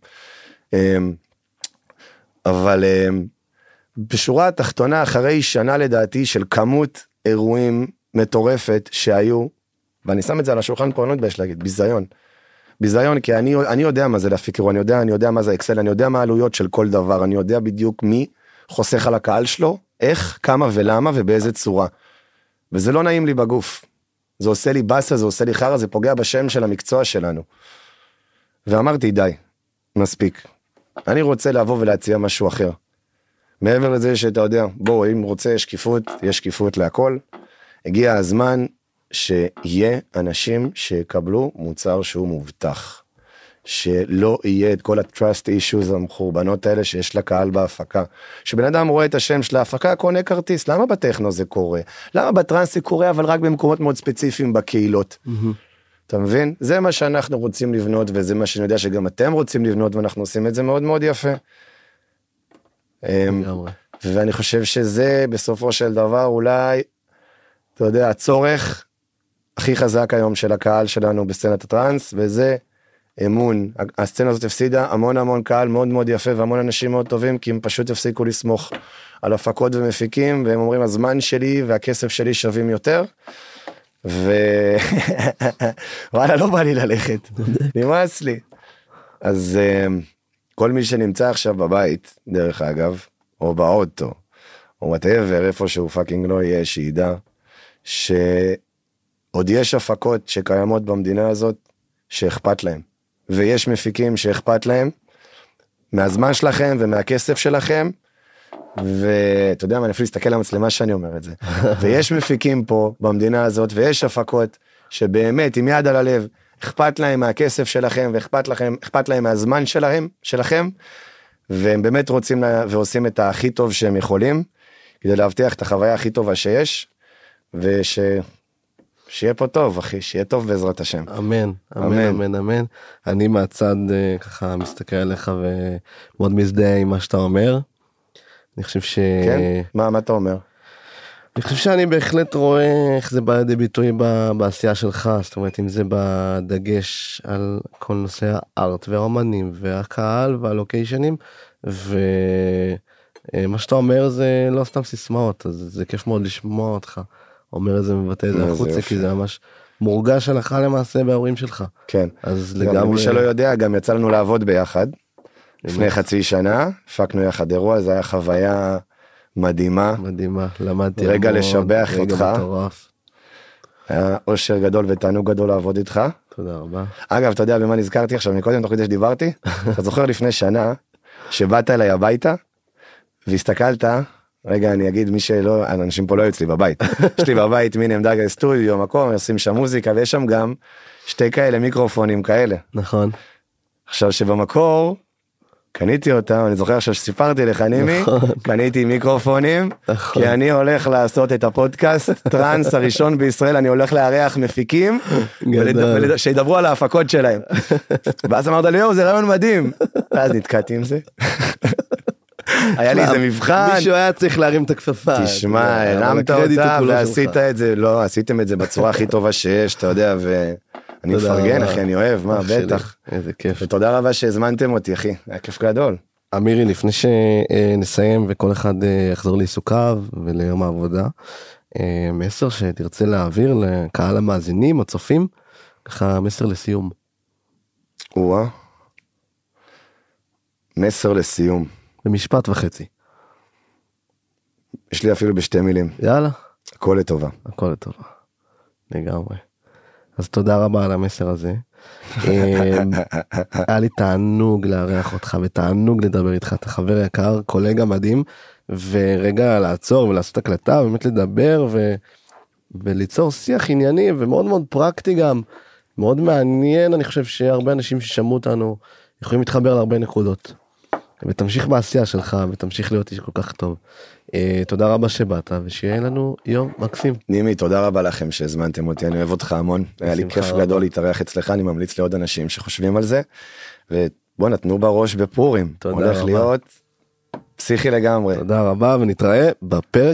D: אמ, אבל אמ, בשורה התחתונה אחרי שנה לדעתי של כמות אירועים מטורפת שהיו ואני שם את זה על השולחן פה אני לא מתבייש להגיד ביזיון. ביזיון כי אני אני יודע מה זה להפיק אירוע אני יודע אני יודע מה זה אקסל אני יודע מה העלויות של כל דבר אני יודע בדיוק מי חוסך על הקהל שלו איך כמה ולמה ובאיזה צורה. וזה לא נעים לי בגוף. זה עושה לי באסה זה עושה לי חרא זה פוגע בשם של המקצוע שלנו. ואמרתי די מספיק. אני רוצה לבוא ולהציע משהו אחר. מעבר לזה שאתה יודע בואו אם רוצה שקיפות יש שקיפות להכל. הגיע הזמן שיהיה אנשים שיקבלו מוצר שהוא מובטח. שלא יהיה את כל ה-trust issues המחורבנות האלה שיש לקהל בהפקה. שבן אדם רואה את השם של ההפקה קונה כרטיס למה בטכנו זה קורה למה בטראנס זה קורה אבל רק במקומות מאוד ספציפיים בקהילות. אתה מבין זה מה שאנחנו רוצים לבנות וזה מה שאני יודע שגם אתם רוצים לבנות ואנחנו עושים את זה מאוד מאוד יפה. אמ. ואני חושב שזה בסופו של דבר אולי, אתה יודע, הצורך הכי חזק היום של הקהל שלנו בסצנת הטראנס, וזה אמון. הסצנה הזאת הפסידה המון המון קהל מאוד מאוד יפה והמון אנשים מאוד טובים, כי הם פשוט הפסיקו לסמוך על הפקות ומפיקים, והם אומרים הזמן שלי והכסף שלי שווים יותר. ווואלה לא בא לי ללכת, נמאס לי. אז אמ, כל מי שנמצא עכשיו בבית, דרך אגב, או באוטו, או whatever, איפה שהוא fucking לא יהיה, שידע שעוד יש הפקות שקיימות במדינה הזאת שאכפת להם. ויש מפיקים שאכפת להם מהזמן שלכם ומהכסף שלכם. ואתה יודע מה, אני אפילו אסתכל למצלמה שאני אומר את זה. ויש מפיקים פה במדינה הזאת ויש הפקות שבאמת עם יד על הלב אכפת להם מהכסף שלכם ואכפת לכם אכפת להם מהזמן שלהם שלכם והם באמת רוצים לה, ועושים את הכי טוב שהם יכולים כדי להבטיח את החוויה הכי טובה שיש וש... שיהיה פה טוב אחי שיהיה טוב בעזרת השם.
A: אמן, אמן,
D: אמן.
A: אמן. אני מהצד אה, ככה מסתכל עליך ומאוד מזדהה עם מה שאתה אומר. אני חושב ש...
D: כן? מה מה אתה אומר?
A: אני חושב שאני בהחלט רואה איך זה בא לידי ביטוי בעשייה שלך, זאת אומרת אם זה בדגש על כל נושא הארט והאומנים והקהל והלוקיישנים ומה שאתה אומר זה לא סתם סיסמאות אז זה כיף מאוד לשמוע אותך אומר את זה מבטא את זה
D: איזה
A: החוצה. כי זה ממש מורגש הלכה למעשה בהורים שלך
D: כן.
A: אז לגמרי
D: שלא יודע גם יצא לנו לעבוד ביחד לפני חצי שנה הפקנו יחד אירוע זה היה חוויה מדהימה
A: מדהימה למדתי
D: רגע
A: המון,
D: לשבח
A: רגע
D: אותך.
A: מטורף.
D: היה אושר גדול ותענוג גדול לעבוד איתך.
A: תודה רבה
D: אגב אתה יודע במה נזכרתי עכשיו מקודם תוך כדי שדיברתי אתה זוכר לפני שנה שבאת אליי הביתה והסתכלת רגע אני אגיד מי שלא אנשים פה לא היו אצלי בבית יש לי בבית מיני עמדה סטודיו מקום עושים שם מוזיקה ויש שם גם שתי כאלה מיקרופונים כאלה
A: נכון
D: עכשיו שבמקור קניתי אותם אני זוכר עכשיו שסיפרתי לך נימי קניתי מיקרופונים
A: נכון.
D: כי אני הולך לעשות את הפודקאסט טראנס הראשון בישראל אני הולך לארח מפיקים שידברו על ההפקות שלהם. ואז אמרת לי יואו זה רעיון מדהים ואז נתקעתי עם זה. היה לי איזה מבחן
A: מישהו היה צריך להרים את הכפפה
D: תשמע הרמת אותה ועשית. את זה לא עשיתם את זה בצורה הכי טובה שיש אתה יודע ואני מפרגן. אחי אני אוהב מה. בטח.
A: איזה כיף
D: ותודה רבה שהזמנתם אותי אחי היה כיף גדול.
A: אמירי לפני שנסיים וכל אחד אה, יחזור לעיסוקיו וליום העבודה אה, מסר שתרצה להעביר לקהל המאזינים הצופים ככה מסר לסיום
D: וואה. מסר לסיום
A: במשפט וחצי.
D: יש לי אפילו בשתי מילים.
A: יאללה.
D: הכל לטובה.
A: הכל לטובה. לגמרי. אז תודה רבה על המסר הזה. אה, היה לי תענוג לארח אותך ותענוג לדבר איתך. אתה חבר יקר קולגה מדהים ורגע לעצור ולעשות הקלטה באמת לדבר ו... וליצור שיח ענייני ומאוד מאוד פרקטי גם. מאוד מעניין אני חושב שהרבה אנשים ששמעו אותנו יכולים להתחבר להרבה נקודות. ותמשיך בעשייה שלך ותמשיך להיות איש כל כך טוב. אה, תודה רבה שבאת ושיהיה לנו יום מקסים.
D: נימי תודה רבה לכם שהזמנתם אותי אני אוהב אותך המון היה לי כיף
A: רבה.
D: גדול להתארח אצלך אני ממליץ לעוד אנשים שחושבים על זה. ובוא נתנו בראש בפורים
A: תודה
D: הולך
A: רבה.
D: להיות פסיכי לגמרי.
A: תודה רבה ונתראה בפרק